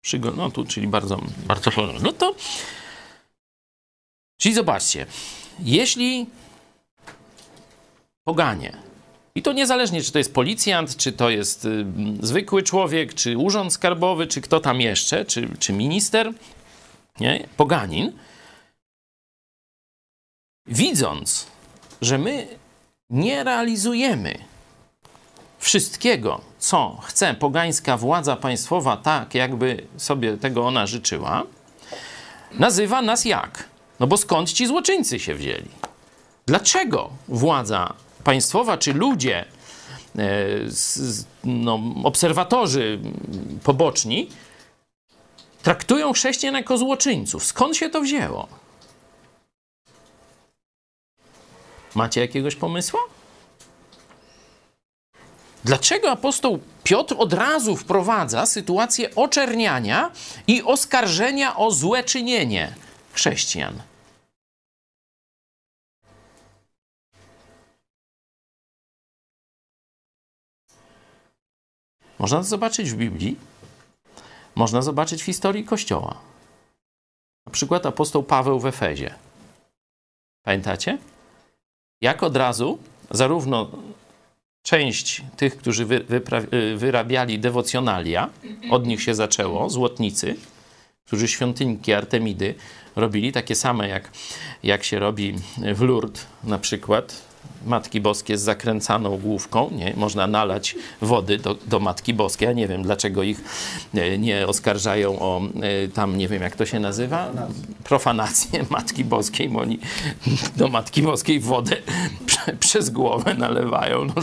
Przygl no tu, czyli bardzo, bardzo No to, czyli zobaczcie, jeśli poganie, i to niezależnie, czy to jest policjant, czy to jest y, zwykły człowiek, czy urząd skarbowy, czy kto tam jeszcze, czy, czy minister, nie? poganin, widząc, że my nie realizujemy wszystkiego, co chce pogańska władza państwowa, tak jakby sobie tego ona życzyła, nazywa nas jak? No bo skąd ci złoczyńcy się wzięli? Dlaczego władza państwowa czy ludzie, e, no, obserwatorzy poboczni traktują chrześcijan jako złoczyńców? Skąd się to wzięło? Macie jakiegoś pomysłu? Dlaczego apostoł Piotr od razu wprowadza sytuację oczerniania i oskarżenia o złe czynienie chrześcijan? Można to zobaczyć w Biblii, można zobaczyć w historii Kościoła. Na przykład apostoł Paweł w Efezie. Pamiętacie? Jak od razu zarówno część tych, którzy wy, wyrabiali dewocjonalia, od nich się zaczęło, złotnicy, którzy świątynki Artemidy robili, takie same jak, jak się robi w Lourdes na przykład, Matki Boskie z zakręcaną główką, nie? Można nalać wody do, do Matki Boskiej. Ja nie wiem, dlaczego ich e, nie oskarżają o e, tam, nie wiem jak to się nazywa, profanację Matki Boskiej, bo oni do Matki Boskiej wodę prze, przez głowę nalewają. No,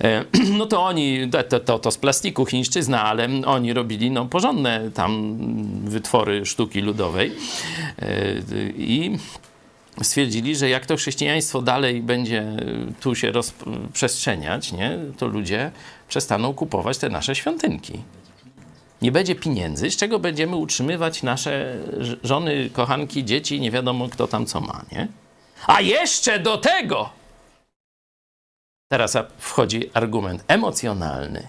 e, no to oni, to, to, to z plastiku chińszczyzna, ale oni robili no, porządne tam wytwory sztuki ludowej i stwierdzili, że jak to chrześcijaństwo dalej będzie tu się rozprzestrzeniać, nie, to ludzie przestaną kupować te nasze świątynki. Nie będzie pieniędzy, z czego będziemy utrzymywać nasze żony, kochanki, dzieci, nie wiadomo kto tam co ma, nie? A jeszcze do tego! Teraz wchodzi argument emocjonalny.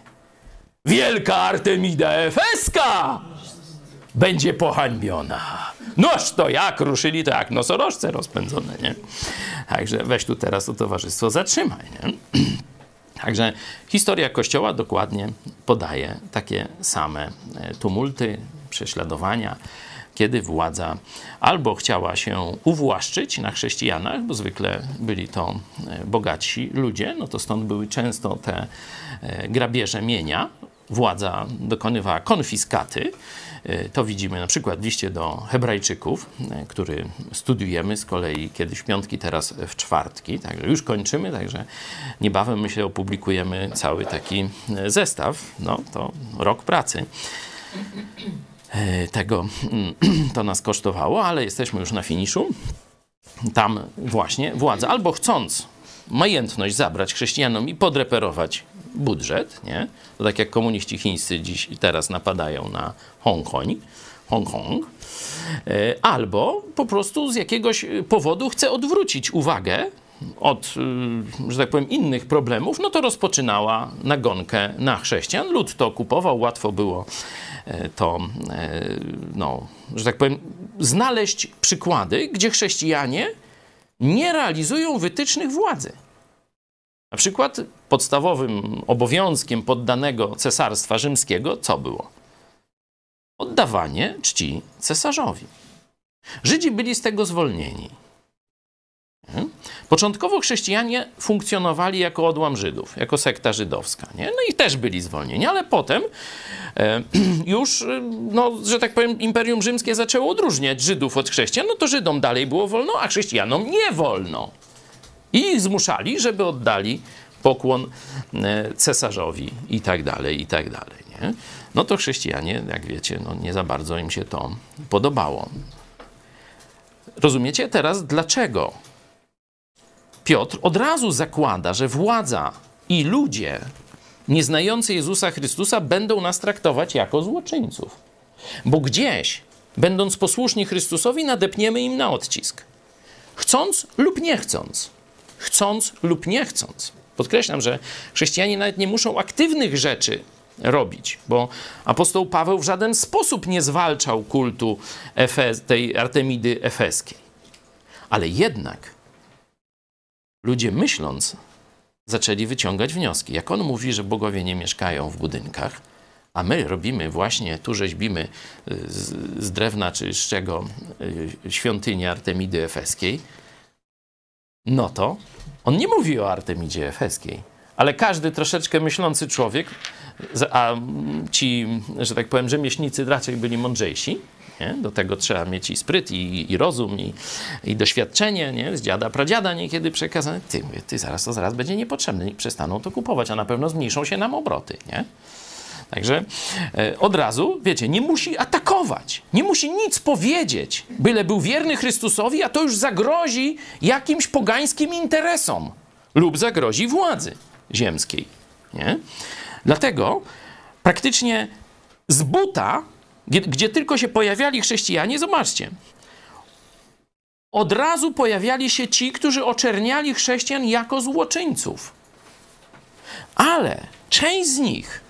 Wielka Artemida Efeska będzie pohańbiona. Noż to jak ruszyli, to jak nosorożce rozpędzone, nie? Także weź tu teraz to towarzystwo zatrzymaj, nie? Także historia Kościoła dokładnie podaje takie same e, tumulty, prześladowania, kiedy władza albo chciała się uwłaszczyć na chrześcijanach, bo zwykle byli to e, bogatsi ludzie, no to stąd były często te e, grabieże mienia. Władza dokonywała konfiskaty, to widzimy na przykład w liście do Hebrajczyków, e, który studiujemy z kolei kiedyś w piątki, teraz w czwartki. Także już kończymy, także niebawem myślę opublikujemy cały taki e, zestaw. No to rok pracy tego to nas kosztowało, ale jesteśmy już na finiszu. Tam właśnie władza albo chcąc majętność zabrać chrześcijanom i podreperować budżet, nie? Tak jak komuniści chińscy dziś teraz napadają na Hongkong, Hongkong, e, albo po prostu z jakiegoś powodu chce odwrócić uwagę od, e, że tak powiem, innych problemów, no to rozpoczynała nagonkę na chrześcijan. Lud to okupował, łatwo było e, to, no, że tak powiem, znaleźć przykłady, gdzie chrześcijanie nie realizują wytycznych władzy. Na przykład podstawowym obowiązkiem poddanego cesarstwa rzymskiego co było? Oddawanie czci cesarzowi. Żydzi byli z tego zwolnieni. Hmm? Początkowo chrześcijanie funkcjonowali jako odłam Żydów, jako sekta żydowska. Nie? No i też byli zwolnieni, ale potem e, już, no, że tak powiem, Imperium Rzymskie zaczęło odróżniać Żydów od chrześcijan. No to Żydom dalej było wolno, a chrześcijanom nie wolno. I ich zmuszali, żeby oddali pokłon e, cesarzowi i tak dalej, i tak dalej. Nie? No to chrześcijanie, jak wiecie, no nie za bardzo im się to podobało. Rozumiecie teraz, dlaczego Piotr od razu zakłada, że władza i ludzie nieznający Jezusa Chrystusa będą nas traktować jako złoczyńców. Bo gdzieś, będąc posłuszni Chrystusowi, nadepniemy im na odcisk. Chcąc lub nie chcąc chcąc lub nie chcąc. Podkreślam, że chrześcijanie nawet nie muszą aktywnych rzeczy robić, bo apostoł Paweł w żaden sposób nie zwalczał kultu tej Artemidy efeskiej. Ale jednak ludzie myśląc, zaczęli wyciągać wnioski. Jak on mówi, że bogowie nie mieszkają w budynkach, a my robimy właśnie, tu rzeźbimy y, z, z drewna czy z czego y, świątynię Artemidy Efeskiej, no to on nie mówi o Artemidzie Efeskiej. Ale każdy troszeczkę myślący człowiek, a ci, że tak powiem, rzemieślnicy raczej byli mądrzejsi, nie? Do tego trzeba mieć i spryt, i, i rozum, i, i, doświadczenie, nie? Z dziada, pradziada niekiedy przekazane. Ty, mówię, ty zaraz to zaraz będzie niepotrzebne, przestaną to kupować, a na pewno zmniejszą się nam obroty, nie? Także e, od razu, wiecie, nie musi atakować, nie musi nic powiedzieć, byle był wierny Chrystusowi, a to już zagrozi jakimś pogańskim interesom lub zagrozi władzy ziemskiej. Nie? Dlatego praktycznie z buta, gdzie, gdzie tylko się pojawiali chrześcijanie, zobaczcie, od razu pojawiali się ci, którzy oczerniali chrześcijan jako złoczyńców. Ale część z nich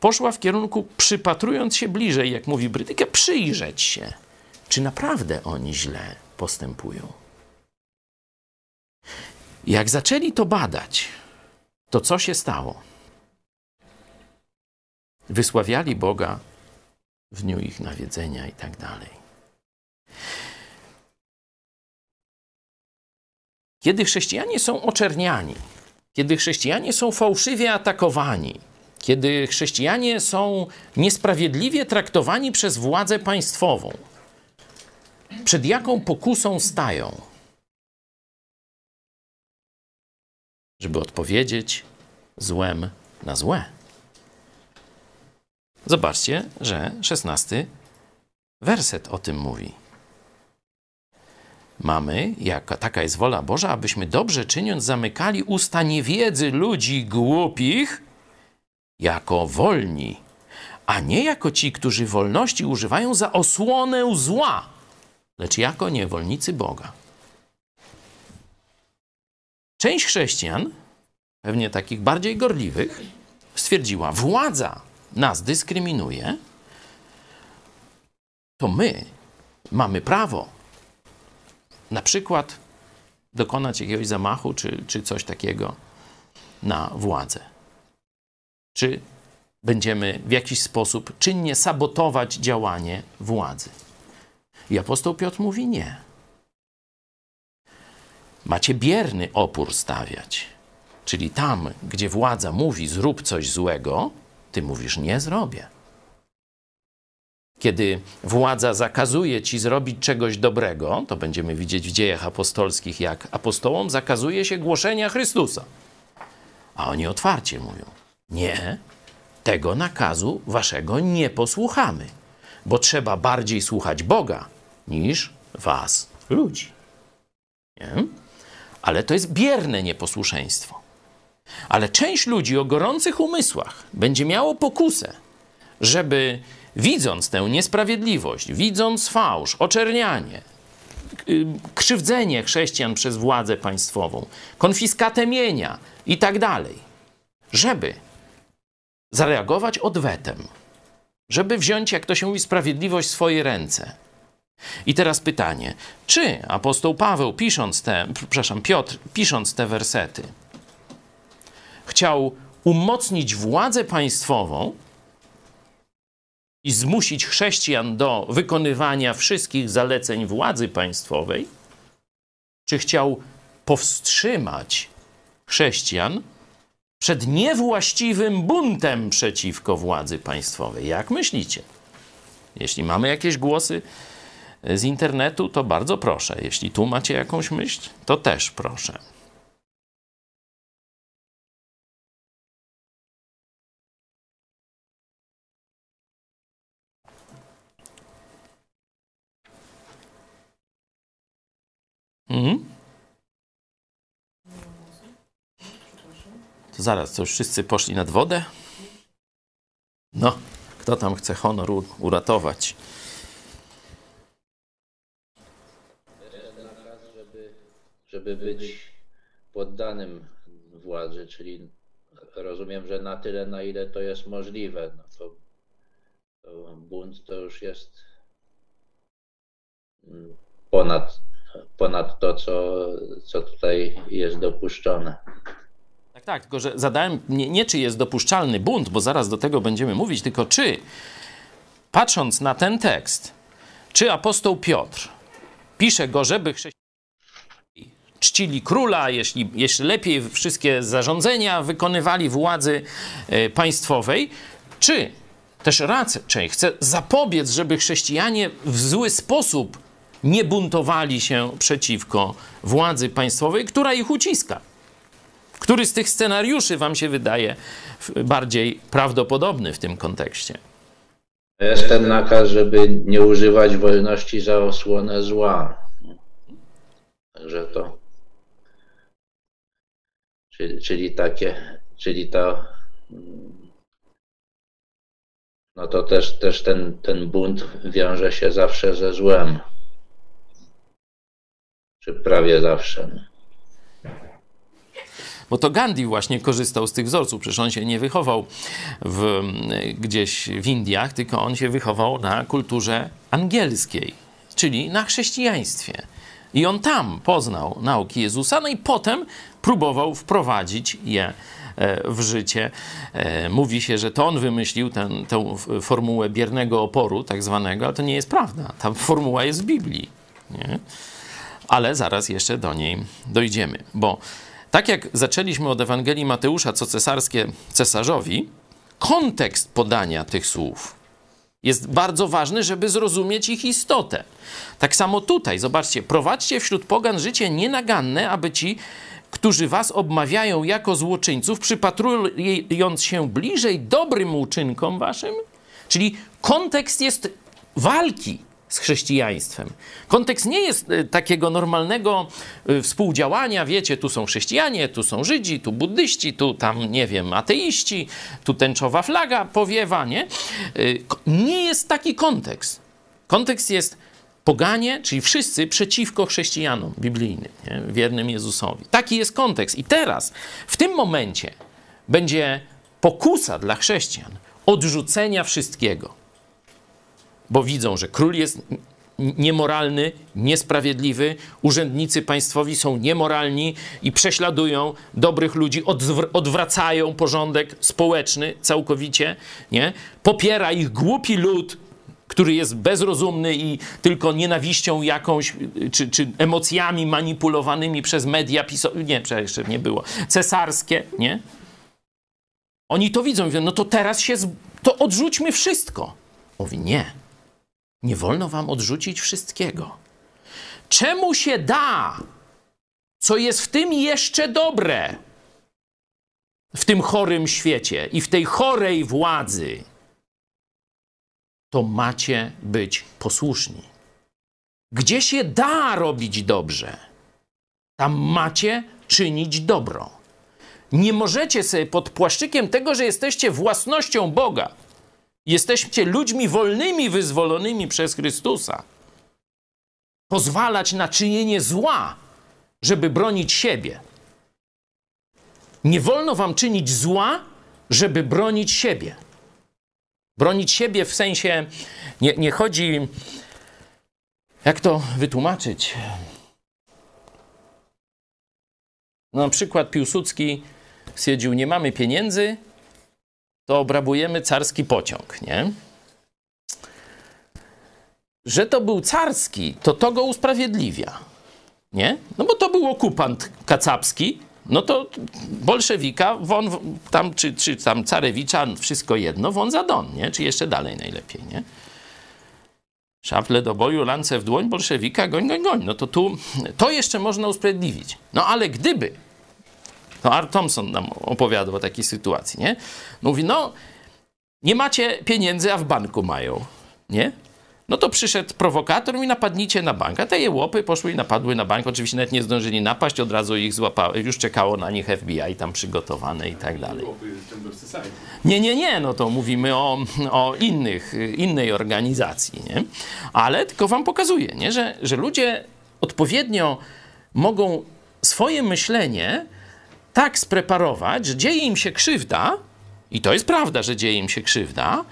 poszła w kierunku, przypatrując się bliżej, jak mówi Brytyka, przyjrzeć się, czy naprawdę oni źle postępują. Jak zaczęli to badać, to co się stało? Wysławiali Boga w dniu ich nawiedzenia i tak dalej. Kiedy chrześcijanie są oczerniani, kiedy chrześcijanie są fałszywie atakowani, kiedy chrześcijanie są niesprawiedliwie traktowani przez władzę państwową, przed jaką pokusą stają? Żeby odpowiedzieć złem na złe. Zobaczcie, że szesnasty werset o tym mówi. Mamy, jak taka jest wola Boża, abyśmy dobrze czyniąc zamykali usta niewiedzy ludzi głupich jako wolni, a nie jako ci, którzy wolności używają za osłonę zła, lecz jako niewolnicy Boga. Część chrześcijan, pewnie takich bardziej gorliwych, stwierdziła: władza nas dyskryminuje, to my mamy prawo na przykład dokonać jakiegoś zamachu czy, czy coś takiego na władzę. Czy będziemy w jakiś sposób czynnie sabotować działanie władzy. I apostoł Piotr mówi nie. Macie bierny opór stawiać. Czyli tam, gdzie władza mówi zrób coś złego, ty mówisz nie zrobię. Kiedy władza zakazuje ci zrobić czegoś dobrego, to będziemy widzieć w dziejach apostolskich, jak apostołom zakazuje się głoszenia Chrystusa. A oni otwarcie mówią: Nie, tego nakazu waszego nie posłuchamy, bo trzeba bardziej słuchać Boga niż was, ludzi. Nie? Ale to jest bierne nieposłuszeństwo. Ale część ludzi o gorących umysłach będzie miało pokusę, żeby widząc tę niesprawiedliwość, widząc fałsz, oczernianie, y, krzywdzenie chrześcijan przez władzę państwową, konfiskatę mienia i tak dalej, żeby zareagować odwetem, żeby wziąć, jak to się mówi, sprawiedliwość w swoje ręce. I teraz pytanie, czy apostoł Paweł, pisząc te, przepraszam, Piotr, pisząc te wersety, chciał umocnić władzę państwową i zmusić chrześcijan do wykonywania wszystkich zaleceń władzy państwowej, czy chciał powstrzymać chrześcijan przed niewłaściwym buntem przeciwko władzy państwowej? Jak myślicie? Jeśli mamy jakieś głosy z internetu, to bardzo proszę. Jeśli tu macie jakąś myśl, to też proszę. Mhm. Zaraz, to już wszyscy poszli nad wodę? No, kto tam chce honor uratować? żeby, być poddanym władzy, czyli rozumiem, że na tyle, na ile to jest możliwe, no to, to bunt to już jest ponad, ponad to, co, co tutaj jest dopuszczone. Tak, tylko że zadałem nie, nie czy jest dopuszczalny bunt, bo zaraz do tego będziemy mówić, tylko czy, patrząc na ten tekst, czy apostoł Piotr pisze go, żeby chrześcijanie czcili króla, jeśli, jeśli lepiej wszystkie zarządzenia wykonywali władzy e, państwowej, czy też raczej chce zapobiec, żeby chrześcijanie w zły sposób nie buntowali się przeciwko władzy państwowej, która ich uciska. Który z tych scenariuszy Wam się wydaje bardziej prawdopodobny w tym kontekście? Jest ten nakaz, żeby nie używać wolności za osłonę zła. Także to. Czyli, czyli takie, czyli to. No to też, też ten, ten bunt wiąże się zawsze ze złem. Czy prawie zawsze. Bo to Gandhi właśnie korzystał z tych wzorców. Przecież on się nie wychował w, gdzieś w Indiach, tylko on się wychował na kulturze angielskiej, czyli na chrześcijaństwie. I on tam poznał nauki Jezusa, no i potem próbował wprowadzić je e, w życie. E, Mówi się, że to on wymyślił ten, tę formułę biernego oporu, tak zwanego, ale to nie jest prawda. Ta formuła jest w Biblii. Nie? ale zaraz jeszcze do niej dojdziemy, bo tak jak zaczęliśmy od Ewangelii Mateusza, co cesarskie cesarzowi, kontekst podania tych słów jest bardzo ważny, żeby zrozumieć ich istotę. Tak samo tutaj, zobaczcie, prowadźcie wśród pogan życie nienaganne, aby ci, którzy was obmawiają jako złoczyńców, przypatrując się bliżej dobrym uczynkom waszym, czyli kontekst jest walki z chrześcijaństwem. Kontekst nie jest y, takiego normalnego y, współdziałania, wiecie, tu są chrześcijanie, tu są Żydzi, tu buddyści, tu tam, nie wiem, ateiści, tu tęczowa flaga powiewa, nie? Y, nie jest taki kontekst. Kontekst jest poganie, czyli wszyscy przeciwko chrześcijanom biblijnym, nie? wiernym Jezusowi. Taki jest kontekst. I teraz, w tym momencie, będzie pokusa dla chrześcijan odrzucenia wszystkiego bo widzą, że król jest niemoralny, niesprawiedliwy, urzędnicy państwowi są niemoralni i prześladują dobrych ludzi, odwracają porządek społeczny całkowicie, nie? Popiera ich głupi lud, który jest bezrozumny i tylko nienawiścią jakąś, czy, czy emocjami manipulowanymi przez media pisowe, nie, jeszcze nie było, cesarskie, nie? Oni to widzą, mówią, no to teraz się, to odrzućmy wszystko. Mówi, nie, nie wolno wam odrzucić wszystkiego. Czemu się da, co jest w tym jeszcze dobre, w tym chorym świecie i w tej chorej władzy, to macie być posłuszni. Gdzie się da robić dobrze, tam macie czynić dobro. Nie możecie sobie pod płaszczykiem tego, że jesteście własnością Boga, jesteście ludźmi wolnymi, wyzwolonymi przez Chrystusa, pozwalać na czynienie zła, żeby bronić siebie. Nie wolno wam czynić zła, żeby bronić siebie. Bronić siebie w sensie, nie, nie chodzi, jak to wytłumaczyć? No, na przykład Piłsudski stwierdził, nie mamy pieniędzy, to obrabujemy carski pociąg, nie? Że to był carski, to to go usprawiedliwia, nie? No bo to był okupant kacapski, no to bolszewika, won tam, czy, czy tam carewicza, wszystko jedno, won za don, nie? Czy jeszcze dalej najlepiej, nie? Szaple do boju, lance w dłoń, bolszewika, goń, goń, goń. No to tu, to jeszcze można usprawiedliwić. No ale gdyby to Art Thompson nam opowiadał o takiej sytuacji, nie? Mówi, no, nie macie pieniędzy, a w banku mają, nie? No to przyszedł prowokator i napadnijcie na bank. A te jełopy poszły i napadły na bank. Oczywiście nawet nie zdążyli napaść, od razu ich złapały. Już czekało na nich FBI tam przygotowane i tak dalej. Nie, nie, nie, no to mówimy o, o innych, innej organizacji, nie? Ale tylko wam pokazuję, nie? Że, że ludzie odpowiednio mogą swoje myślenie tak spreparować, że dzieje im się krzywda, i to jest prawda, że dzieje im się krzywda,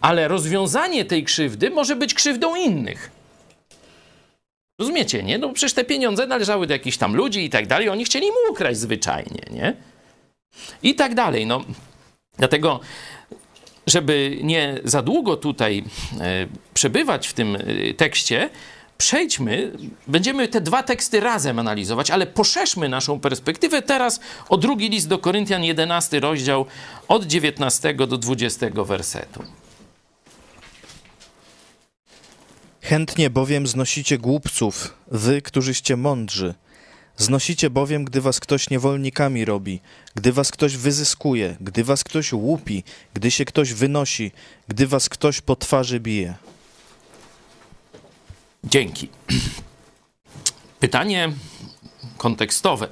ale rozwiązanie tej krzywdy może być krzywdą innych. Rozumiecie, nie? No przecież te pieniądze należały do jakichś tam ludzi i tak dalej, oni chcieli mu ukraść zwyczajnie, nie? I tak dalej, no. Dlatego, żeby nie za długo tutaj e, przebywać w tym e, tekście, przejdźmy, będziemy te dwa teksty razem analizować, ale poszerzmy naszą perspektywę teraz o drugi list do Koryntian, 11 rozdział, od 19 do 20 wersetu. Chętnie bowiem znosicie głupców, wy, którzyście mądrzy. Znosicie bowiem, gdy was ktoś niewolnikami robi, gdy was ktoś wyzyskuje, gdy was ktoś łupi, gdy się ktoś wynosi, gdy was ktoś po twarzy bije. Dzięki. Pytanie kontekstowe.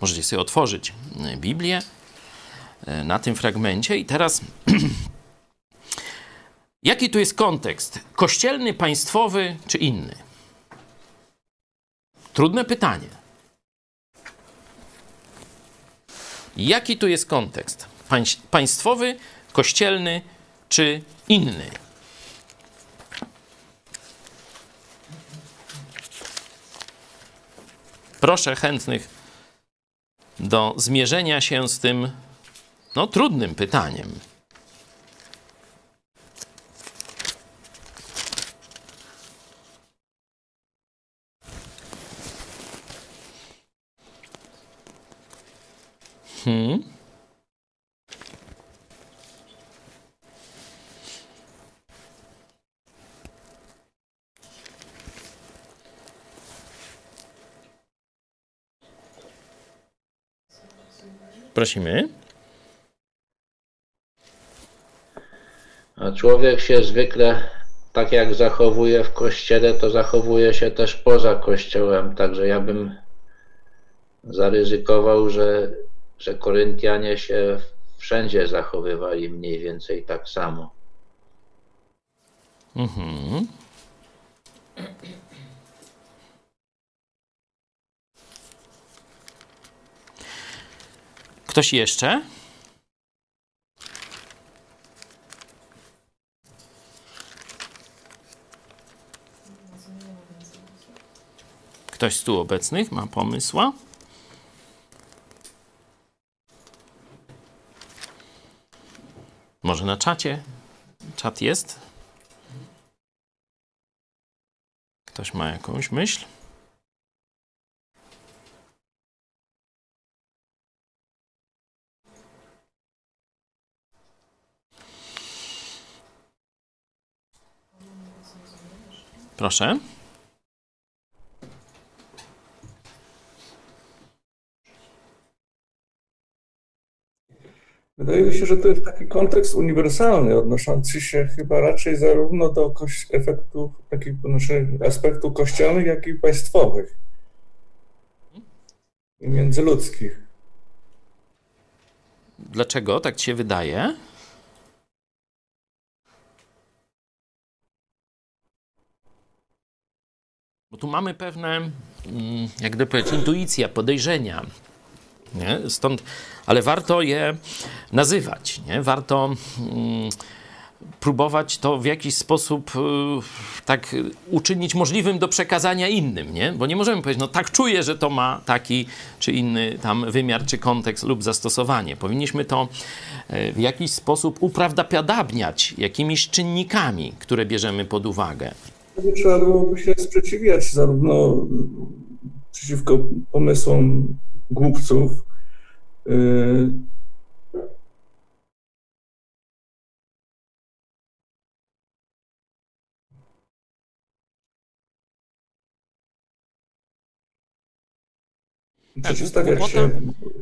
Możecie sobie otworzyć Biblię e, na tym fragmencie i teraz jaki tu jest kontekst? Kościelny, państwowy czy inny? Trudne pytanie. Jaki tu jest kontekst? Państwowy, kościelny czy inny? Proszę chętnych do zmierzenia się z tym no, trudnym pytaniem. Hmm. Prosimy. A człowiek się zwykle, tak jak zachowuje w kościele, to zachowuje się też poza kościołem. Także ja bym zaryzykował, że, że Koryntianie się wszędzie zachowywali mniej więcej tak samo. Mhm. Ktoś jeszcze? Ktoś z tu obecnych ma pomysła? Może na czacie? Czat jest? Ktoś ma jakąś myśl? Proszę. Wydaje mi się, że to jest taki kontekst uniwersalny, odnoszący się chyba raczej zarówno do efektów, takich aspektów kościelnych, jak i państwowych i międzyludzkich. Dlaczego tak ci się wydaje? Bo tu mamy pewne, mm, jak gdyby powiedzieć, intuicja, podejrzenia. Nie? Stąd, ale warto je nazywać. Nie? Warto mm, próbować to w jakiś sposób y, tak uczynić możliwym do przekazania innym, nie? Bo nie możemy powiedzieć, no tak czuję, że to ma taki czy inny tam wymiar, czy kontekst lub zastosowanie. Powinniśmy to y, w jakiś sposób uprawdopodobniać jakimiś czynnikami, które bierzemy pod uwagę. Wtedy trzeba byłoby się sprzeciwiać zarówno przeciwko pomysłom głupców, yy, przeciwstawiać głupota-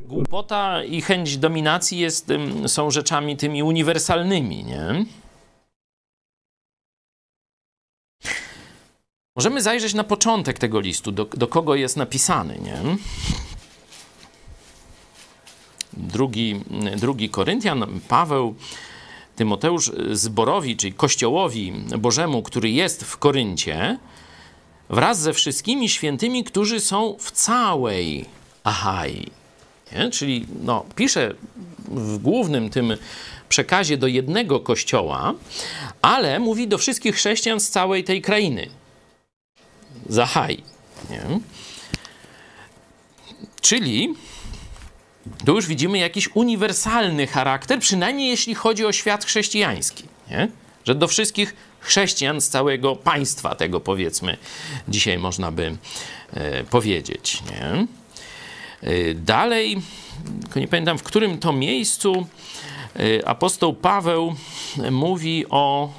Głupota i chęć dominacji jest, są rzeczami tymi uniwersalnymi, nie? Możemy zajrzeć na początek tego listu, do, do kogo jest napisany, nie? Drugi, drugi Koryntian, Paweł, Tymoteusz zborowi, czyli kościołowi Bożemu, który jest w Koryncie, wraz ze wszystkimi świętymi, którzy są w całej Achai. Nie? Czyli no, pisze w głównym tym przekazie do jednego kościoła, ale mówi do wszystkich chrześcijan z całej tej krainy. Z Achai. Nie? Czyli tu już widzimy jakiś uniwersalny charakter, przynajmniej jeśli chodzi o świat chrześcijański. Nie? Że do wszystkich chrześcijan z całego państwa tego powiedzmy dzisiaj można by e, powiedzieć. Nie? E, Dalej, nie pamiętam w którym to miejscu e, apostoł Paweł mówi o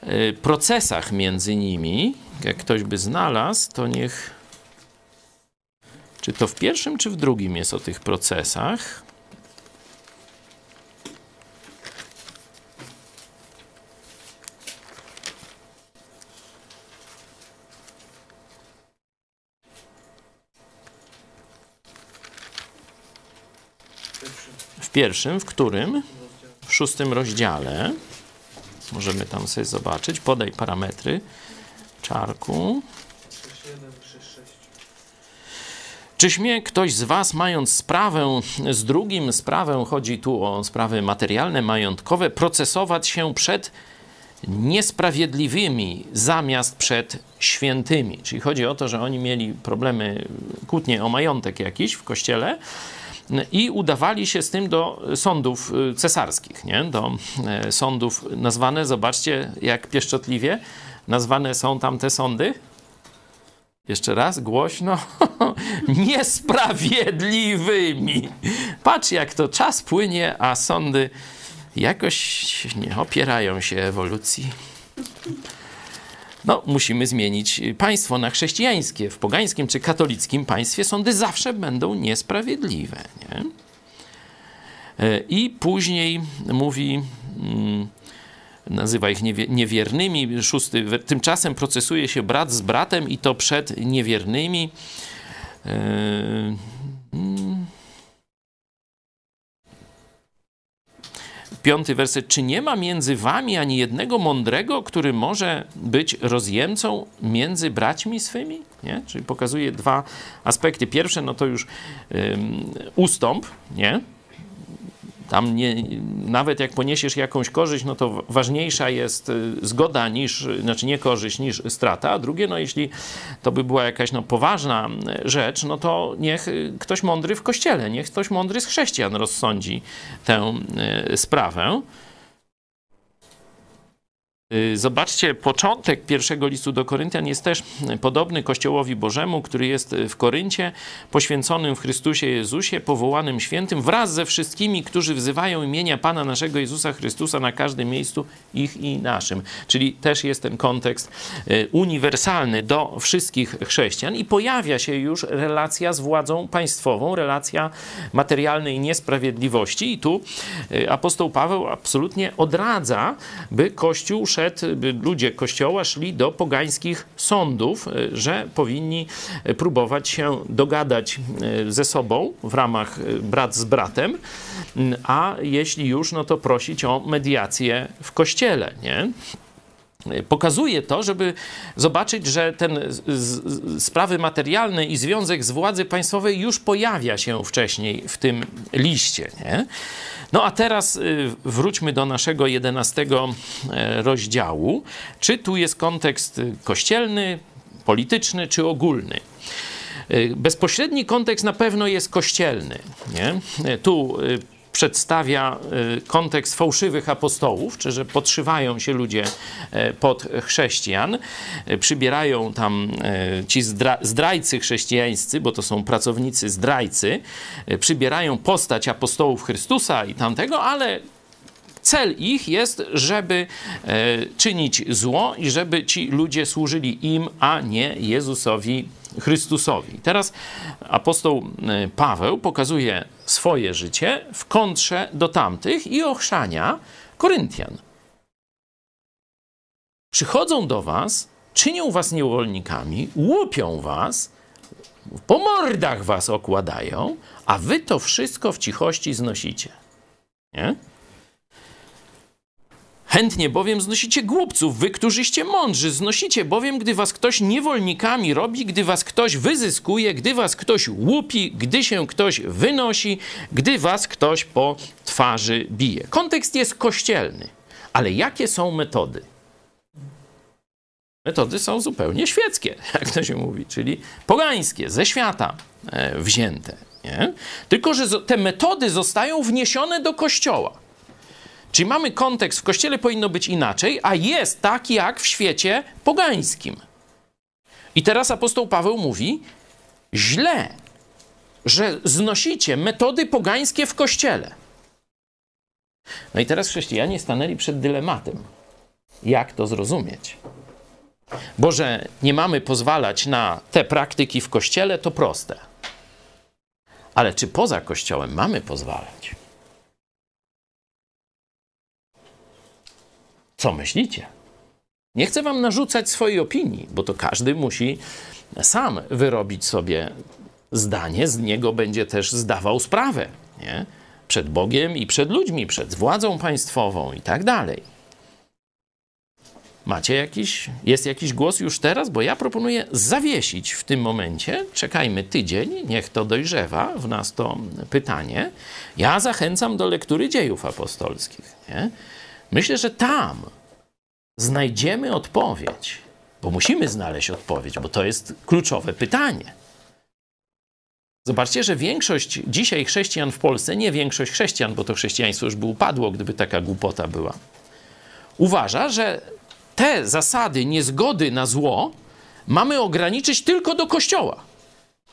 e, procesach między nimi. Jak ktoś by znalazł, to niech. Czy to w pierwszym, czy w drugim jest o tych procesach? W pierwszym, w którym? W szóstym rozdziale. Możemy tam sobie zobaczyć. Podaj parametry czarku. Czy śmie ktoś z Was, mając sprawę z drugim, sprawę, chodzi tu o sprawy materialne, majątkowe, procesować się przed niesprawiedliwymi zamiast przed świętymi? Czyli chodzi o to, że oni mieli problemy, kłótnie o majątek jakiś w kościele i udawali się z tym do sądów y, cesarskich, nie? do e, sądów nazwane, zobaczcie jak pieszczotliwie nazwane są tam te sądy. Jeszcze raz, głośno. Niesprawiedliwymi. Patrz, jak to czas płynie, a sądy jakoś nie opierają się ewolucji. No, musimy zmienić państwo na chrześcijańskie. W pogańskim czy katolickim państwie sądy zawsze będą niesprawiedliwe. Nie? E, I później mówi, mm, nazywa ich niewie- niewiernymi. Szósty, tymczasem procesuje się brat z bratem i to przed niewiernymi. Mm. Piąty werset. Czy nie ma między wami ani jednego mądrego, który może być rozjemcą między braćmi swymi? Nie? Czyli pokazuje dwa aspekty. Pierwsze, no to już ym, ustąp, nie? Tam nie, nawet jak poniesiesz jakąś korzyść, no to ważniejsza jest y, zgoda niż, znaczy nie korzyść niż strata. A drugie, no jeśli to by była jakaś no, poważna y, rzecz, no to niech y, ktoś mądry w kościele, niech ktoś mądry z chrześcijan rozsądzi tę sprawę. Y, Zobaczcie, początek pierwszego listu do Koryntian jest też podobny Kościołowi Bożemu, który jest w Koryncie, poświęconym w Chrystusie Jezusie, powołanym świętym, wraz ze wszystkimi, którzy wzywają imienia Pana naszego Jezusa Chrystusa na każdym miejscu, ich i naszym. Czyli też jest ten kontekst y, uniwersalny do wszystkich chrześcijan i pojawia się już relacja z władzą państwową, relacja materialnej niesprawiedliwości. I tu y, apostoł Paweł absolutnie odradza, by Kościół szedł, ludzie Kościoła szli do pogańskich sądów, y, że powinni y, próbować się dogadać y, ze sobą w ramach brat z bratem, y, a jeśli już, no to prosić o mediację w Kościele, nie? Pokazuje to, żeby zobaczyć, że ten z, z, sprawy materialne i związek z władzy państwowej już pojawia się wcześniej w tym liście. Nie? No a teraz y, wróćmy do naszego jedenastego e, rozdziału. Czy tu jest kontekst y, kościelny, polityczny czy ogólny? Y, Bezpośredni kontekst na pewno jest kościelny. Nie? Tu przedstawia y, kontekst fałszywych apostołów, czy że podszywają się ludzie e, pod chrześcijan, e, przybierają tam e, ci zdra zdrajcy chrześcijańscy, bo to są pracownicy zdrajcy, przybierają postać apostołów Chrystusa i tamtego, ale Cel ich jest, żeby czynić zło i żeby ci ludzie służyli im, a nie Jezusowi Chrystusowi. Teraz apostoł e, Paweł pokazuje swoje życie w kontrze do tamtych i ochrzania Koryntian. Przychodzą do was, czynią was niewolnikami, łupią was, po mordach was okładają, a wy to wszystko w cichości znosicie. Nie? Chętnie bowiem znosicie głupców, wy, którzyście mądrzy, znosicie bowiem, gdy was ktoś niewolnikami robi, gdy was ktoś wyzyskuje, gdy was ktoś łupi, gdy się ktoś wynosi, gdy was ktoś po twarzy bije. Kontekst jest kościelny, ale jakie są metody? Metody są zupełnie świeckie, jak to się mówi, czyli pogańskie, ze świata e, wzięte. Nie? Tylko, że te metody zostają wniesione do kościoła. Czyli mamy kontekst, w kościele powinno być inaczej, a jest tak jak w świecie pogańskim. I teraz apostoł Paweł mówi: źle, że znosicie metody pogańskie w kościele. No i teraz chrześcijanie stanęli przed dylematem. Jak to zrozumieć? Bo że nie mamy pozwalać na te praktyki w kościele, to proste. Ale czy poza kościołem mamy pozwalać? Co myślicie? Nie chcę wam narzucać swojej opinii, bo to każdy musi sam wyrobić sobie zdanie, z niego będzie też zdawał sprawę, nie? Przed Bogiem i przed ludźmi, przed władzą państwową i tak dalej. Macie jakiś, jest jakiś głos już teraz? Bo ja proponuję zawiesić w tym momencie, czekajmy tydzień, niech to dojrzewa w nas to pytanie. Ja zachęcam do lektury dziejów apostolskich, nie? Myślę, że tam znajdziemy odpowiedź, bo musimy znaleźć odpowiedź, bo to jest kluczowe pytanie. Zobaczcie, że większość dzisiaj chrześcijan w Polsce, nie większość chrześcijan, bo to chrześcijaństwo już by upadło, gdyby taka głupota była, uważa, że te zasady niezgody na zło mamy ograniczyć tylko do kościoła.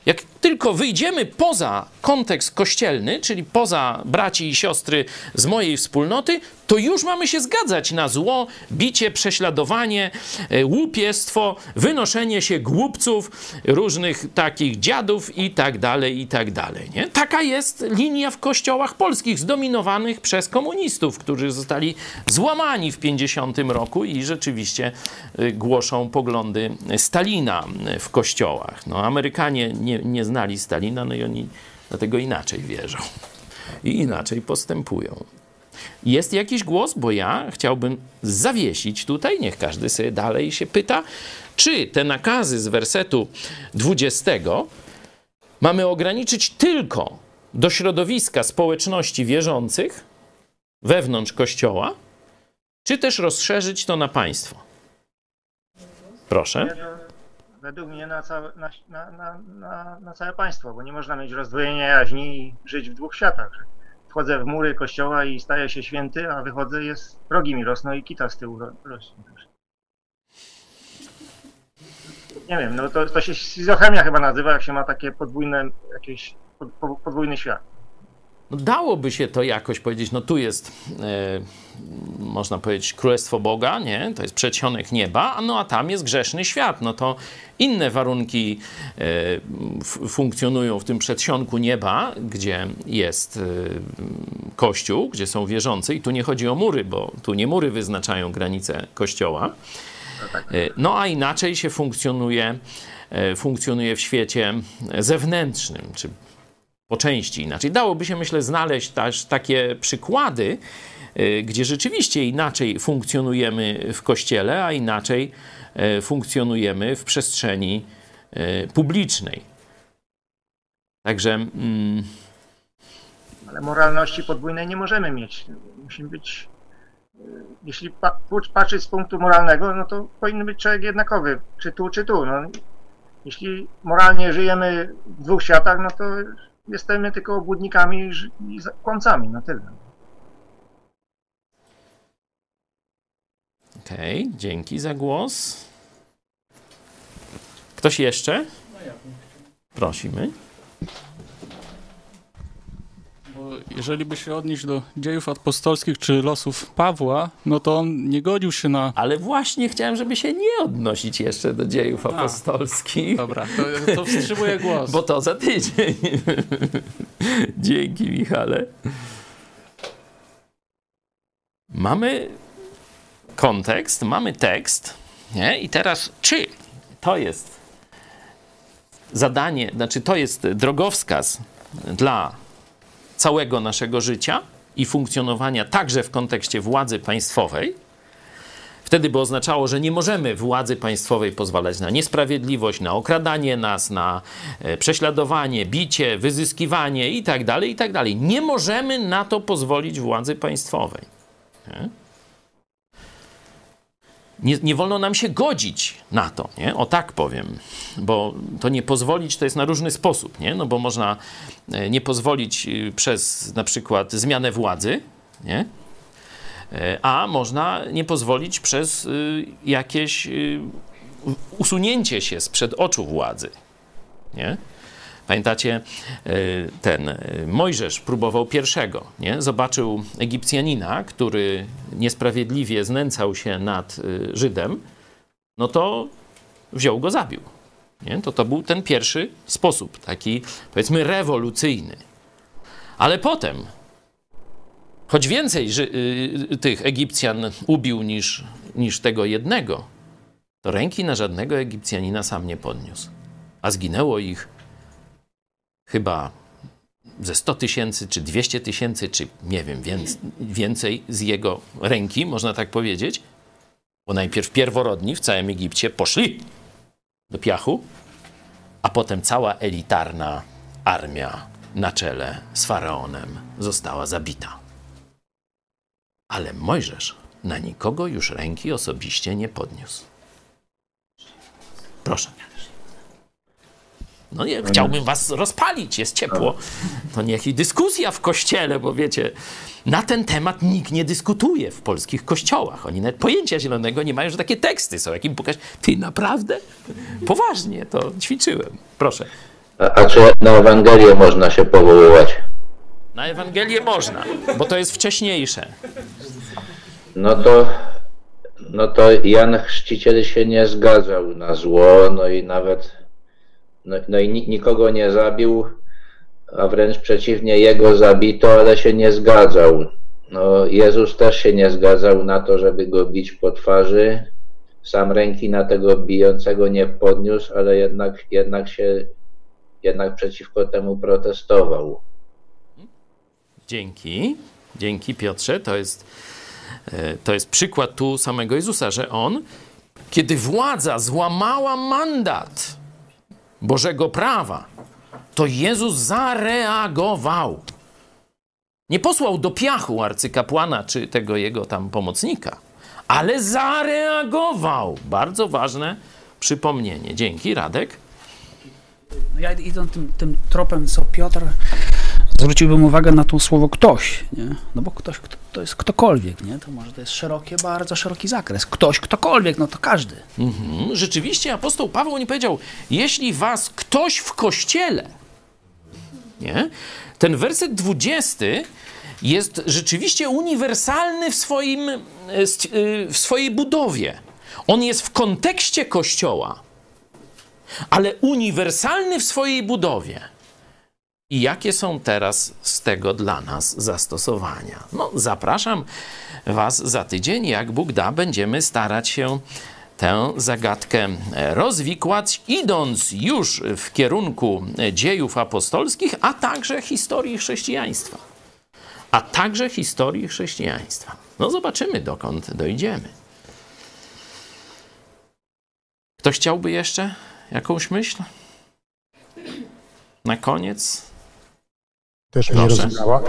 Jak tylko wyjdziemy poza kontekst kościelny, czyli poza braci i siostry z mojej wspólnoty, to już mamy się zgadzać na zło, bicie, prześladowanie, e, łupiestwo, wynoszenie się głupców, różnych takich dziadów i tak dalej, i tak dalej. Nie? Taka jest linia w kościołach polskich, zdominowanych przez komunistów, którzy zostali złamani w 50 roku i rzeczywiście e, głoszą poglądy Stalina w kościołach. No, Amerykanie nie, nie znali Stalina, no i oni dlatego inaczej wierzą i inaczej postępują. Jest jakiś głos, bo ja chciałbym zawiesić tutaj, niech każdy sobie dalej się pyta, czy te nakazy z wersetu 20 mamy ograniczyć tylko do środowiska społeczności wierzących wewnątrz kościoła, czy też rozszerzyć to na państwo? Proszę. Według mnie na całe, na, na, na, na, całe państwo, bo nie można mieć rozdwojenia jaźni i żyć w dwóch światach. Wchodzę w mury kościoła i staję się święty, a wychodzę, jest rogi mi rosną i kita z tyłu ro- rośnie. Nie wiem, no to, to się schizofrenia chyba nazywa, jak się ma takie podwójne, jakieś pod, po- podwójny świat. No dałoby się to jakoś powiedzieć, no tu jest, e, można powiedzieć, królestwo Boga, nie? To jest przedsionek nieba, a no a tam jest grzeszny świat. No to inne warunki e, funkcjonują w tym przedsionku nieba, gdzie jest e, kościół, gdzie są wierzący i tu nie chodzi o mury, bo tu nie mury wyznaczają granice kościoła. No a inaczej się funkcjonuje, funkcjonuje w świecie zewnętrznym, czy po części inaczej. Dałoby się, myślę, znaleźć też takie przykłady, y, gdzie rzeczywiście inaczej funkcjonujemy w kościele, a inaczej y, funkcjonujemy w przestrzeni y, publicznej. Także mm, Ale moralności podwójnej nie możemy mieć. Musimy być, jeśli pa, patrzeć z punktu moralnego, no to powinien być człowiek jednakowy, czy tu, czy tu. No, jeśli moralnie żyjemy w dwóch światach, no to jesteśmy tylko obłudnikami i kłamcami, no tyle. okej, dzięki za głos. Ktoś jeszcze? Prosimy. Jeżeli by się odnieść do dziejów apostolskich czy losów Pawła, no to on nie godził się na. Ale właśnie chciałem, żeby się nie odnosić jeszcze do dziejów apostolskich. Dobra, to, to wstrzymuję głos. Bo to za tydzień. Dzięki, Michale. Mamy kontekst, mamy tekst, nie? I teraz, czy to jest zadanie, znaczy to jest drogowskaz dla całego naszego życia i funkcjonowania także w kontekście władzy państwowej, Wtedy by oznaczało, że nie możemy władzy państwowej pozwalać na niesprawiedliwość, na okradanie nas, na e, prześladowanie, bicie, wyzyskiwanie itd., itd. Nie możemy na to pozwolić władzy państwowej. Nie? Nie, nie wolno nam się godzić na to, nie? o tak powiem, bo to nie pozwolić to jest na różny sposób, nie? no bo można e, nie pozwolić y, przez na przykład zmianę władzy, nie? E, a można nie pozwolić przez y, jakieś y, usunięcie się sprzed oczu władzy. Nie? Pamiętacie, y, ten y, Mojżesz próbował pierwszego, nie? Zobaczył Egipcjanina, który niesprawiedliwie znęcał się nad y, Żydem, no to wziął go, zabił. Nie? To to był ten pierwszy sposób, taki powiedzmy rewolucyjny. Ale potem choć więcej ży, y, tych Egipcjan ubił niż, niż tego jednego, to ręki na żadnego Egipcjanina sam nie podniósł. A zginęło ich chyba ze 100 tysięcy, czy 200 tysięcy, czy nie wiem, więcej, z jego ręki, można tak powiedzieć. Bo najpierw pierworodni w całym Egipcie poszli do piachu, a potem cała elitarna armia na czele z faraonem została zabita. Ale Mojżesz na nikogo już ręki osobiście nie podniósł. Proszę. No nie, chciałbym was rozpalić, jest ciepło. To niech i dyskusja w kościele, bo wiecie, na ten temat nikt nie dyskutuje w polskich kościołach. Oni nawet pojęcia zielonego nie mają, że takie teksty są. Jak im pokaż, ty naprawdę? Poważnie, to ćwiczyłem. Proszę. A, a czy na Ewangelię można się powoływać? Na Ewangelię można, bo to jest wcześniejsze. No to, no to Jan Chrzciciel się nie zgadzał na zło, no i nawet, no, no i ni- nikogo nie zabił, a wręcz przeciwnie, jego zabito, ale się nie zgadzał. No, Jezus też się nie zgadzał na to, żeby go bić po twarzy. Sam ręki na tego bijącego nie podniósł, ale jednak, jednak się, jednak przeciwko temu protestował. Dzięki. Dzięki Piotrze. To jest, e, to jest przykład tu samego Jezusa, że on, kiedy władza złamała mandat Bożego prawa, to Jezus zareagował. Nie posłał do piachu arcykapłana czy tego jego tam pomocnika, ale zareagował. Bardzo ważne przypomnienie. Dzięki, Radek. No ja idąc tym, tym tropem, co Piotr, zwróciłbym uwagę na to słowo ktoś, nie? No bo ktoś kto, to jest ktokolwiek, nie? To może to jest szerokie, bardzo szeroki zakres. Ktoś, ktokolwiek, no to każdy. Mhm. Rzeczywiście apostoł Paweł nie powiedział, jeśli was ktoś w kościele, nie? Ten werset 20 jest rzeczywiście uniwersalny w, swoim, e, y, w swojej budowie. On jest w kontekście kościoła, ale uniwersalny w swojej budowie. I jakie są teraz z tego dla nas zastosowania? No, zapraszam Was za tydzień. Jak Bóg da, będziemy starać się tę zagadkę rozwikłać, idąc już w kierunku dziejów apostolskich, a także historii chrześcijaństwa. A także historii chrześcijaństwa. No, zobaczymy, dokąd dojdziemy. Ktoś chciałby jeszcze jakąś myśl? Na koniec? Też mnie Proszę. rozebrała.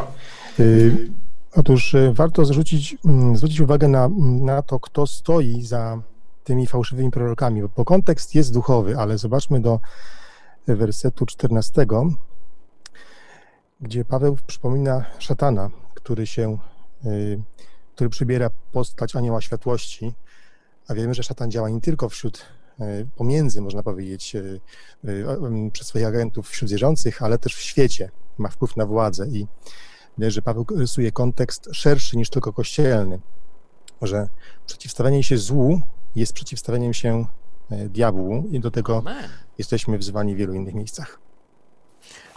Y, Otóż y, warto zwrócić, mm, zwrócić uwagę na, na to, kto stoi za tymi fałszywymi prorokami, bo kontekst jest duchowy, ale zobaczmy do wersetu 14, gdzie Paweł przypomina szatana, który się, y, który przybiera postać anioła światłości, a wiemy, że szatan działa nie tylko wśród, pomiędzy, można powiedzieć, y, przez swoich agentów wśród wierzących, ale też w świecie ma wpływ na władzę i widać, że Paweł rysuje kontekst szerszy niż tylko kościelny, że przeciwstawianie się złu jest przeciwstawieniem się e, diabłu i do tego Amen. jesteśmy wzywani w wielu innych miejscach.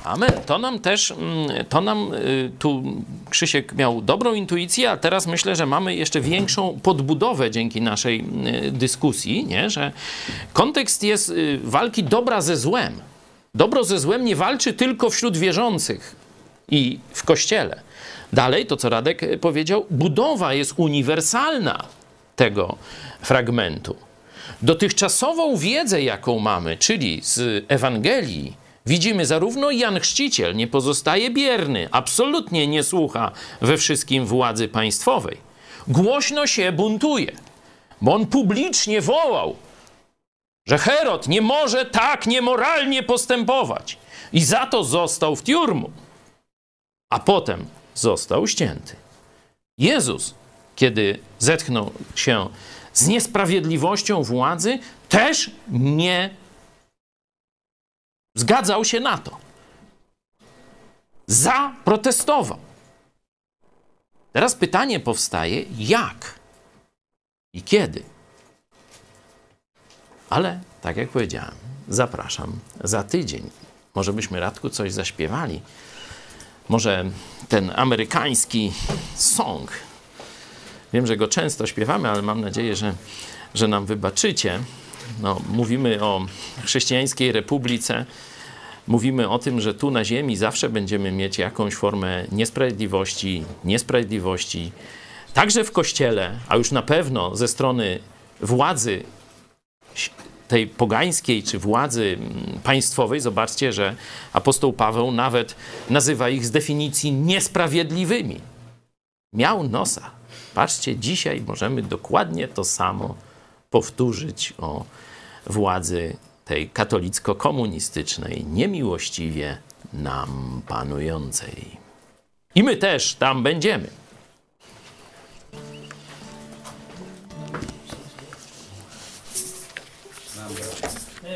Amen. To nam też, mm, to nam y, tu Krzysiek miał dobrą intuicję, a teraz myślę, że mamy jeszcze większą podbudowę dzięki naszej y, dyskusji, nie? że kontekst jest y, walki dobra ze złem. Dobro ze złem nie walczy tylko wśród wierzących i w kościele. Dalej, to co Radek y, powiedział, budowa jest uniwersalna tego fragmentu. Dotychczasową wiedzę, jaką mamy, czyli z Ewangelii, widzimy zarówno Jan Chrzciciel nie pozostaje bierny, absolutnie nie słucha we wszystkim władzy państwowej. Głośno się buntuje, bo on publicznie wołał, że Herod nie może tak niemoralnie postępować i za to został w tiurmu, a potem został ścięty. Jezus, kiedy zetknął się z niesprawiedliwością władzy, też nie zgadzał się na to. Zaprotestował. Teraz pytanie powstaje, jak i kiedy? Ale, tak jak powiedziałem, zapraszam za tydzień. Może byśmy, Radku, coś zaśpiewali. Może ten amerykański song. Wiem, że go często śpiewamy, ale mam nadzieję, że, że nam wybaczycie. No, mówimy o chrześcijańskiej republice. Mówimy o tym, że tu na ziemi zawsze będziemy mieć jakąś formę niesprawiedliwości, niesprawiedliwości, także w kościele, a już na pewno ze strony władzy tej pogańskiej czy władzy mm, państwowej, zobaczcie, że apostoł Paweł nawet nazywa ich z definicji niesprawiedliwymi. Miał nosa. Patrzcie, dzisiaj możemy dokładnie to samo powtórzyć o władzy tej katolicko-komunistycznej, niemiłościwie nam panującej. I my też tam będziemy.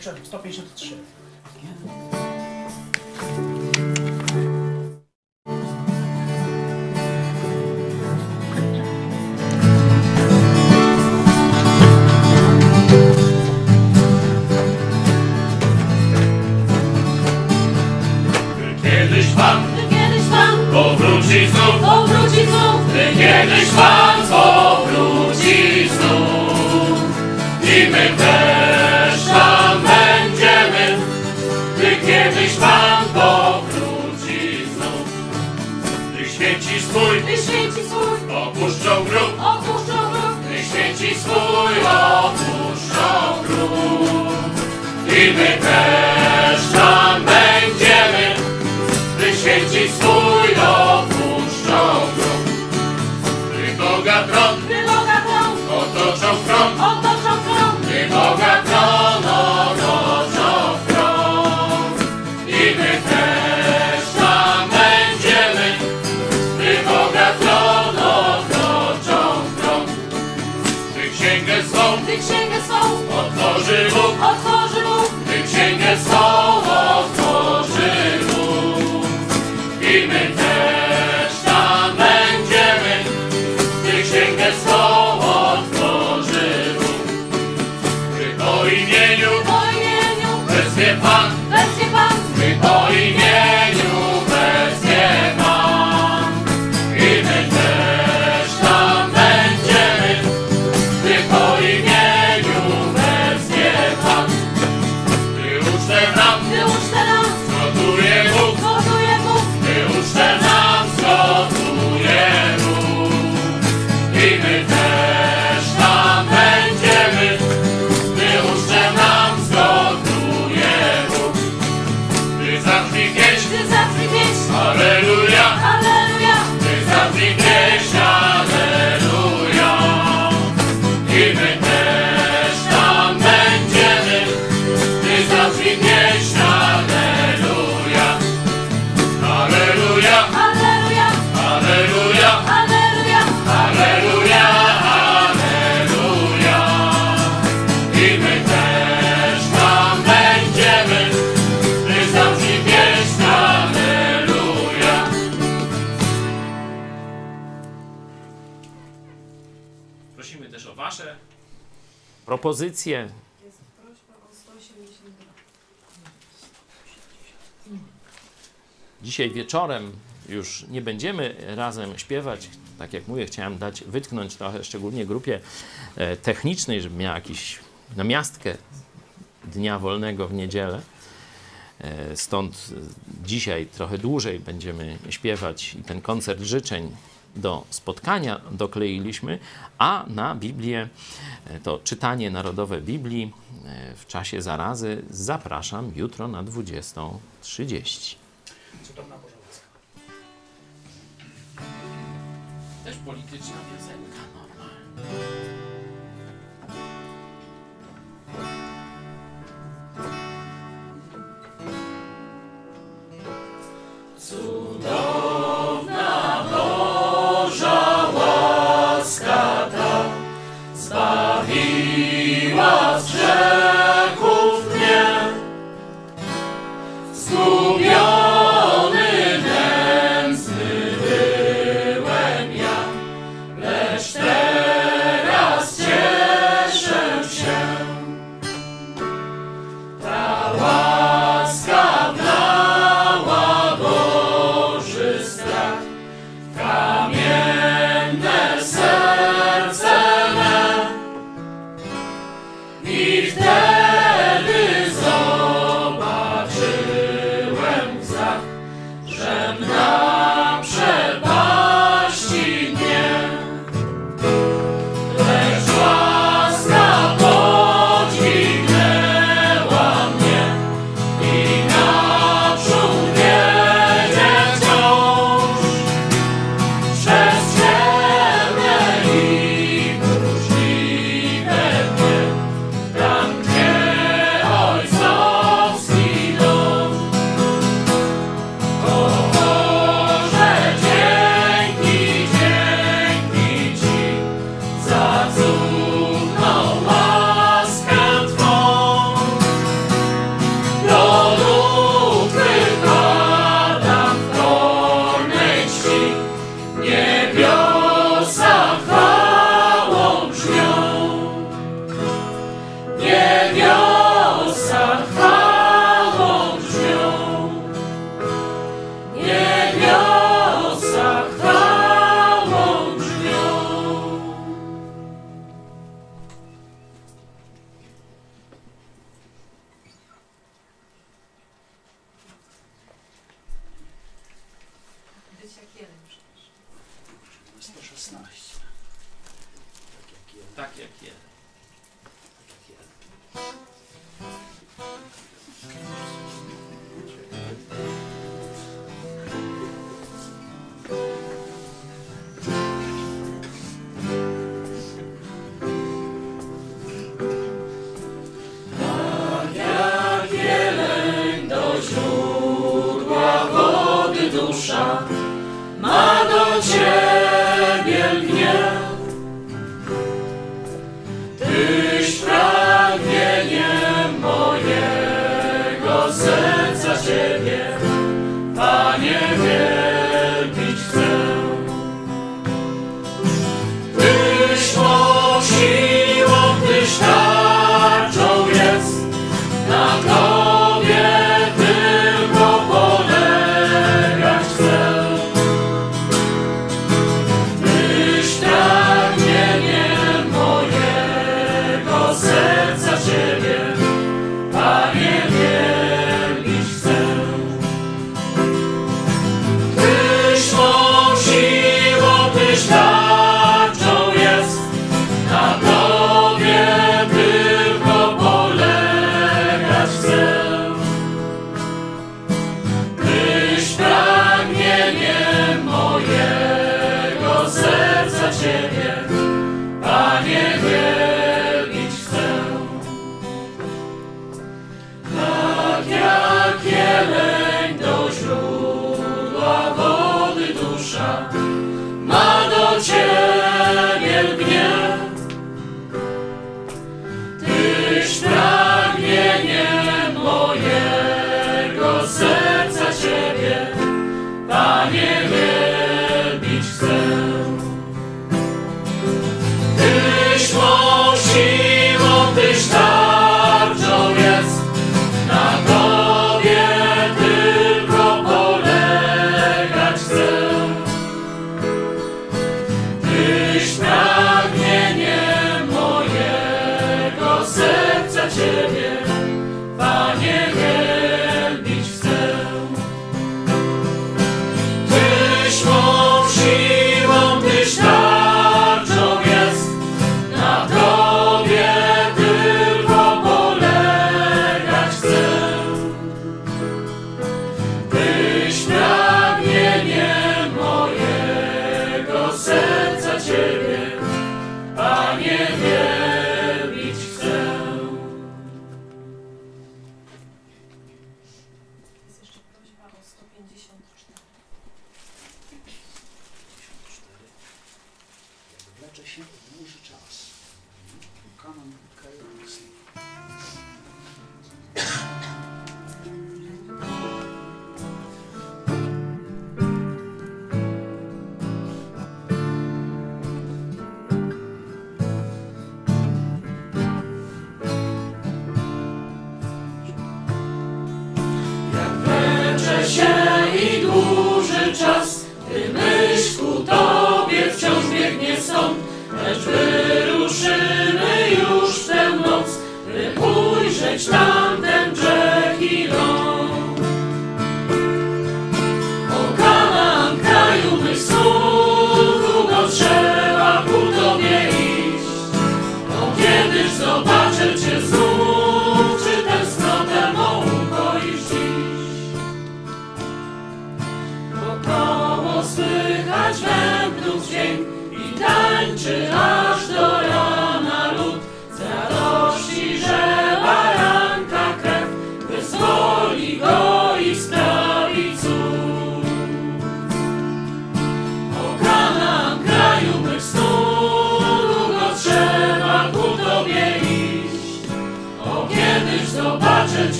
153. Kiedyś pan, kiedyś pan, powróci znów, powróci znów, kiedyś pan. swój opuszczą grób i my też. sol, ó propozycje. Jest prośba o Dzisiaj wieczorem już nie będziemy razem śpiewać. Tak jak mówię, chciałem dać wytknąć trochę, szczególnie grupie e, technicznej, żeby miała jakiś namiastkę dnia wolnego w niedzielę. E, stąd e, dzisiaj trochę dłużej będziemy śpiewać i ten koncert życzeń do spotkania dokleiliśmy, a na Biblię, e, to czytanie narodowe Biblii e, w czasie zarazy zapraszam jutro na 20.30. Cudowna Bożołowska. Też polityczna piosenka, normalna. Cudowna.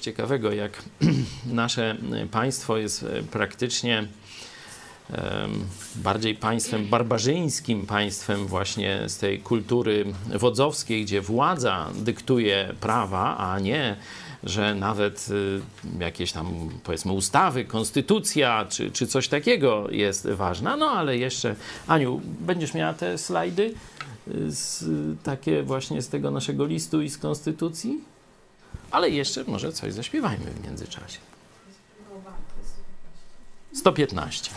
ciekawego, jak nasze e, państwo jest e, praktycznie bardziej państwem barbarzyńskim, państwem właśnie z tej kultury wodzowskiej, gdzie władza dyktuje prawa, a nie że nawet y, jakieś tam powiedzmy ustawy, konstytucja czy, czy coś takiego jest ważna. No ale jeszcze, Aniu, będziesz miała te slajdy y, z, takie właśnie z tego naszego listu i z konstytucji? ale jeszcze może coś zaśpiewajmy w międzyczasie. 115.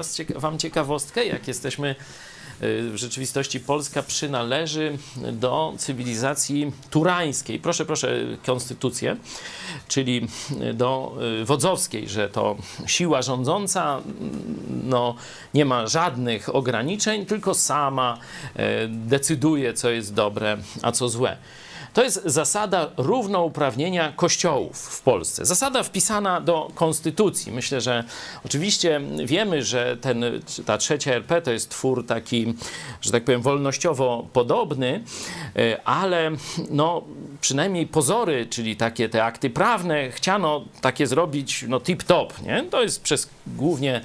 was, wam ciekawostkę, jak jesteśmy y, w rzeczywistości Polska przynależy do cywilizacji turańskiej. Proszę, proszę, konstytucję, czyli do y, wodzowskiej, że to siła rządząca mm, no, nie ma żadnych ograniczeń, tylko sama y, decyduje, co jest dobre, a co złe. To jest zasada równouprawnienia kościołów w Polsce. Zasada wpisana do konstytucji. Myślę, że oczywiście wiemy, że ten, ta trzecia RP to jest twór taki, że tak powiem, wolnościowo podobny, e, ale no, przynajmniej pozory, czyli takie te akty prawne, chciano takie zrobić no, tip-top. Nie? To jest przez głównie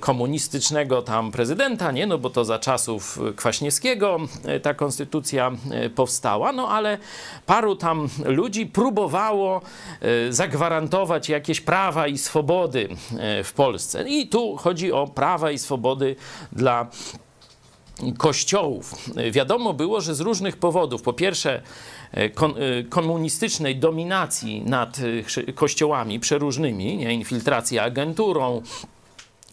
komunistycznego tam prezydenta, nie? No bo to za czasów Kwaśniewskiego e, ta konstytucja e, powstała, no ale paru tam ludzi próbowało e, zagwarantować jakieś prawa i swobody e, w Polsce. I tu chodzi o prawa i swobody dla kościołów. Wiadomo było, że z różnych powodów, po pierwsze e, e, komunistycznej dominacji nad e, kościołami przeróżnymi, nie, infiltracja agenturą,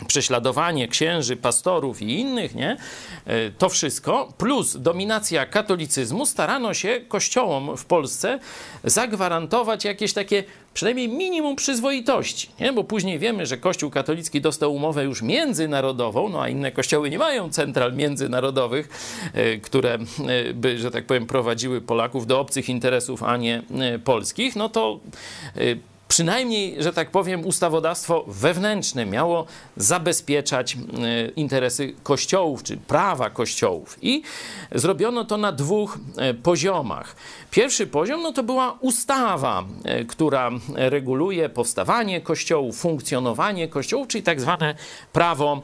prześladowanie księży, pastorów i innych, nie? E, To wszystko, plus dominacja katolicyzmu, starano się kościołom w Polsce zagwarantować jakieś takie przynajmniej minimum przyzwoitości, nie? Bo później wiemy, że Kościół katolicki dostał umowę już międzynarodową, no a inne kościoły nie mają central międzynarodowych, e, które e, by, że tak powiem, prowadziły Polaków do obcych interesów, a nie polskich, no to przynajmniej, że tak powiem, ustawodawstwo wewnętrzne miało zabezpieczać e, interesy kościołów, czy prawa kościołów. I zrobiono to na dwóch e, poziomach. Pierwszy poziom no to była ustawa, e, która reguluje powstawanie kościołów, funkcjonowanie kościołów, czyli tak zwane prawo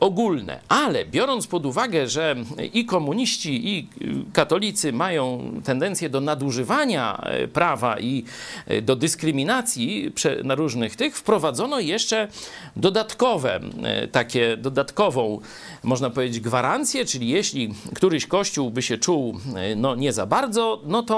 ogólne. Ale biorąc pod uwagę, że i komuniści, i katolicy mają tendencję do nadużywania prawa i do dyskryminacji, na różnych tych wprowadzono jeszcze dodatkowe, e, takie dodatkową, można powiedzieć, gwarancję, czyli jeśli któryś kościół by się czuł e, no, nie za bardzo, no to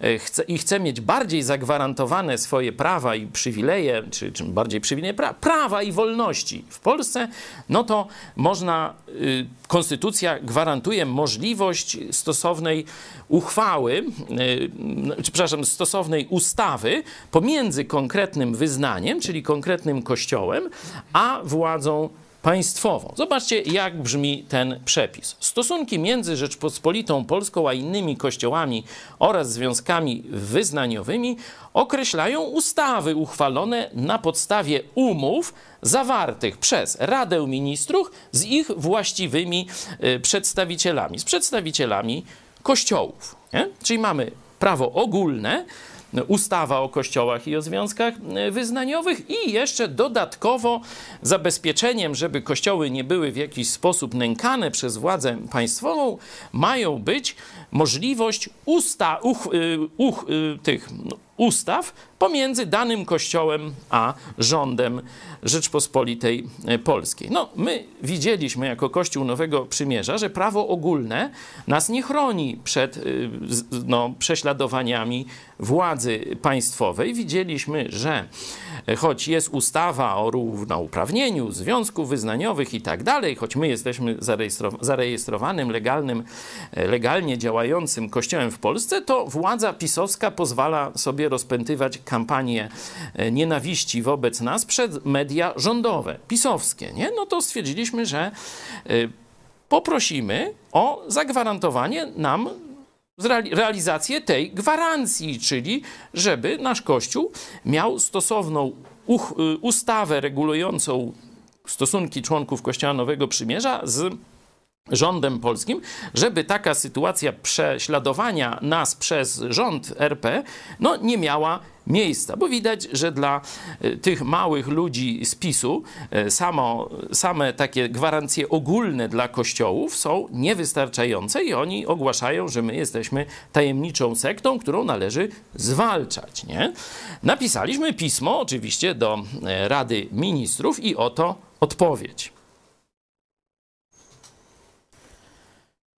e, chce, i chce mieć bardziej zagwarantowane swoje prawa i przywileje, czy, czy bardziej przywileje, pra, prawa i wolności w Polsce, no to można, y, konstytucja gwarantuje możliwość stosownej uchwały, y, czy przepraszam, stosownej ustawy pomiędzy konkretnym wyznaniem, czyli konkretnym kościołem, a władzą państwową. Zobaczcie, jak brzmi ten przepis. Stosunki między Rzeczpospolitą Polską a innymi kościołami oraz związkami wyznaniowymi określają ustawy uchwalone na podstawie umów zawartych przez Radę Ministrów z ich właściwymi y, przedstawicielami, z przedstawicielami kościołów. Nie? Czyli mamy prawo ogólne, ustawa o kościołach i o związkach e, wyznaniowych i jeszcze dodatkowo zabezpieczeniem, żeby kościoły nie były w jakiś sposób nękane przez władzę państwową, mają być możliwość usta, uch, y, uch, y, tych no, ustaw pomiędzy danym kościołem a rządem Rzeczpospolitej e, Polskiej. No, my widzieliśmy jako Kościół Nowego Przymierza, że prawo ogólne nas nie chroni przed y, no, prześladowaniami władzy państwowej. Widzieliśmy, że choć jest ustawa o równouprawnieniu związków wyznaniowych i tak dalej, choć my jesteśmy zarejestrowanym, legalnym, e, legalnie działającym kościołem w Polsce, to władza pisowska pozwala sobie rozpętywać kampanię e, nienawiści wobec nas przed media rządowe, pisowskie. Nie? No to stwierdziliśmy, że e, poprosimy o zagwarantowanie nam realizację tej gwarancji, czyli żeby nasz Kościół miał stosowną y, ustawę regulującą stosunki członków Kościoła Nowego Przymierza z rządem polskim, żeby taka sytuacja prześladowania nas przez rząd RP no, nie miała miejsca, bo widać, że dla e, tych małych ludzi z PiSu e, samo, same takie gwarancje ogólne dla kościołów są niewystarczające i oni ogłaszają, że my jesteśmy tajemniczą sektą, którą należy zwalczać. Nie? Napisaliśmy pismo oczywiście do e, Rady Ministrów i oto odpowiedź.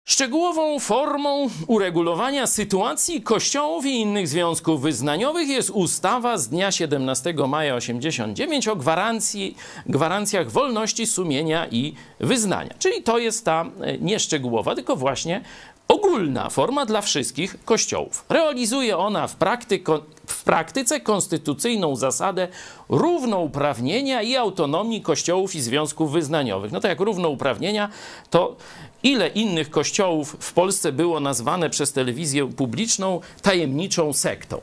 Szczegółową formą uregulowania sytuacji kościołów i innych związków wyznaniowych jest ustawa z dnia 17 maja 89 o gwarancji, gwarancjach wolności sumienia i wyznania. Czyli to jest ta e, nie szczegółowa, tylko właśnie ogólna forma dla wszystkich kościołów. Realizuje ona w, praktyko, w praktyce konstytucyjną zasadę równouprawnienia i autonomii kościołów i związków wyznaniowych. No to jak równouprawnienia, to ile innych kościołów w Polsce było nazwane przez telewizję publiczną tajemniczą sektą?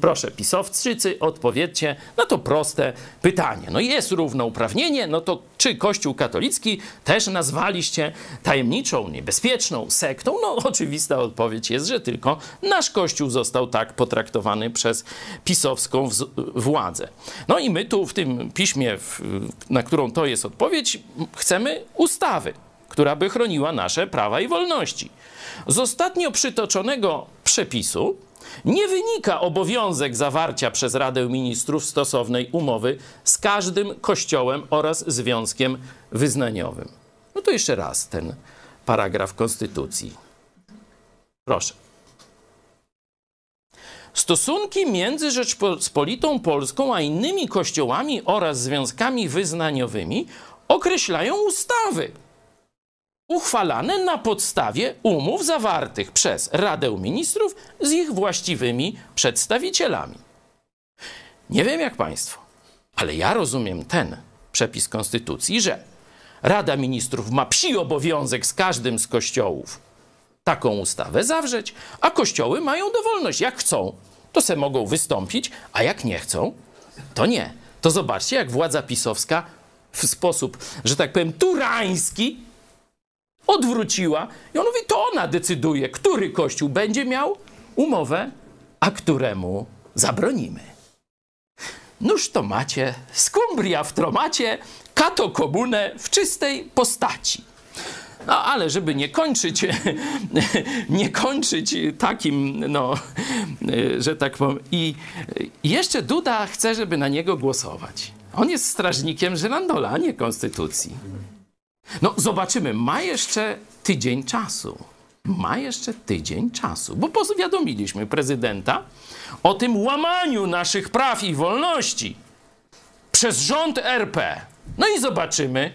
Proszę, pisowczycy, odpowiedzcie na to proste pytanie. No jest równouprawnienie, no to czy Kościół katolicki też nazwaliście tajemniczą, niebezpieczną sektą? No oczywista odpowiedź jest, że tylko nasz Kościół został tak potraktowany przez pisowską władzę. No i my tu w tym piśmie, na którą to jest odpowiedź, chcemy ustawy, która by chroniła nasze prawa i wolności. Z ostatnio przytoczonego przepisu nie wynika obowiązek zawarcia przez Radę Ministrów stosownej umowy z każdym kościołem oraz związkiem wyznaniowym. No to jeszcze raz ten paragraf Konstytucji. Proszę. Stosunki między Rzeczpospolitą Polską a innymi kościołami oraz związkami wyznaniowymi określają ustawy uchwalane na podstawie umów zawartych przez Radę Ministrów z ich właściwymi przedstawicielami. Nie wiem jak Państwo, ale ja rozumiem ten przepis Konstytucji, że Rada Ministrów ma psi obowiązek z każdym z kościołów taką ustawę zawrzeć, a kościoły mają dowolność. Jak chcą, to se mogą wystąpić, a jak nie chcą, to nie. To zobaczcie, jak władza pisowska w sposób, że tak powiem, turański odwróciła i on mówi, to ona decyduje, który kościół będzie miał umowę, a któremu zabronimy. Nóż to macie, skumbria w tromacie, kato komunę w czystej postaci. No ale żeby nie kończyć, nie kończyć takim, no, że tak powiem. I jeszcze Duda chce, żeby na niego głosować. On jest strażnikiem Żyrandola, a nie konstytucji. No zobaczymy, ma jeszcze tydzień czasu. Ma jeszcze tydzień czasu, bo powiadomiliśmy prezydenta o tym łamaniu naszych praw i wolności przez rząd RP. No i zobaczymy,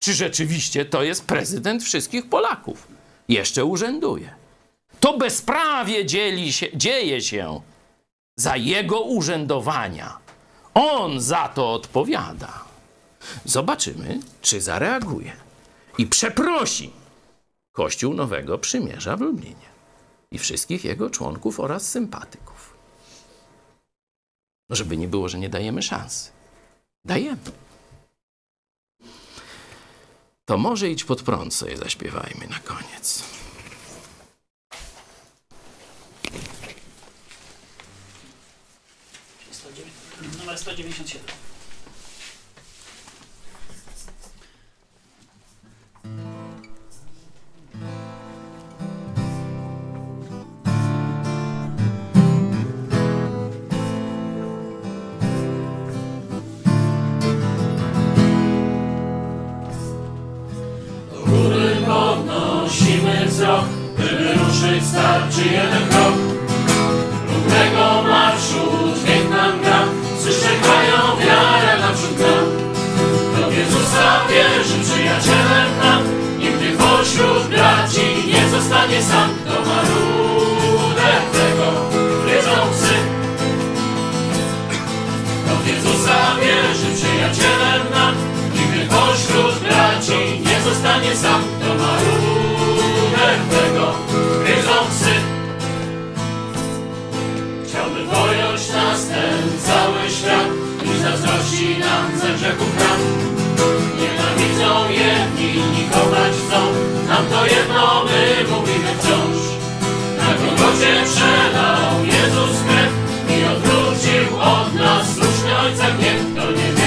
czy rzeczywiście to jest prezydent wszystkich Polaków. Jeszcze urzęduje. To bezprawie dzieli się, dzieje się za jego urzędowania. On za to odpowiada. Zobaczymy, czy zareaguje i przeprosi Kościół Nowego Przymierza w Lublinie i wszystkich jego członków oraz sympatyków. Żeby nie było, że nie dajemy szansy. Dajemy. To może idź pod prąd sobie zaśpiewajmy na koniec. Numer 197. podnosimy wzrok, by wyruszyć starczy jeden krok. Równego marszu dźwięk nam gra, przyszczekają wiara naprzód nam. Do Jezusa wierzy przyjacielem nam, nigdy pośród braci nie zostanie sam. To marudnego gryzą psy. Do Jezusa wierzy przyjacielem nam, nigdy pośród braci nie zostanie sam. To marudnego gryzą. Chciałby pojąć nas ten cały świat i zazdrości nam ze grzechów nam. Nienawidzą jedni, inni kochać chcą, nam to jedno my mówimy wciąż. Na Golgocie przelał Jezus krew i odwrócił od nas słuszny Ojca gniew. Kto nie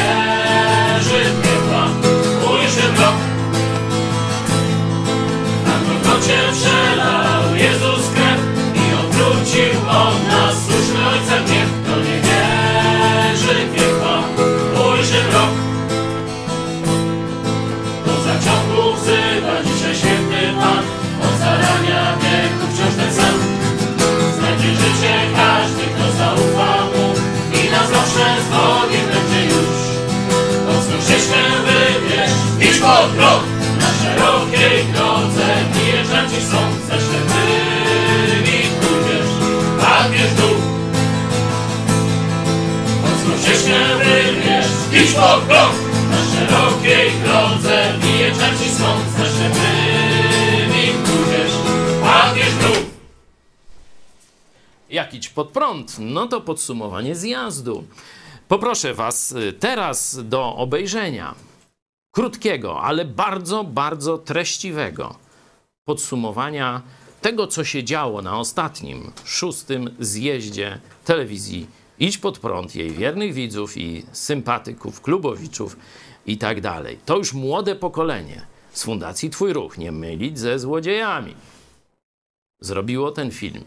szerokiej drodze wyjeżdżaci są ze ślepymi pójdziesz, padniesz dół. Mocną ścieżkę wybierz, idź pod krok, na szerokiej drodze wyjeżdżaci są ze ślepymi pójdziesz, padniesz w dół. Jak idź pod prąd? No to podsumowanie zjazdu. Poproszę Was y, teraz do obejrzenia krótkiego, ale bardzo, bardzo treściwego podsumowania tego, co się działo na ostatnim, szóstym zjeździe telewizji Idź pod prąd, jej wiernych widzów i sympatyków, klubowiczów i tak dalej. To już młode pokolenie z Fundacji Twój Ruch, nie mylić ze złodziejami, zrobiło ten film.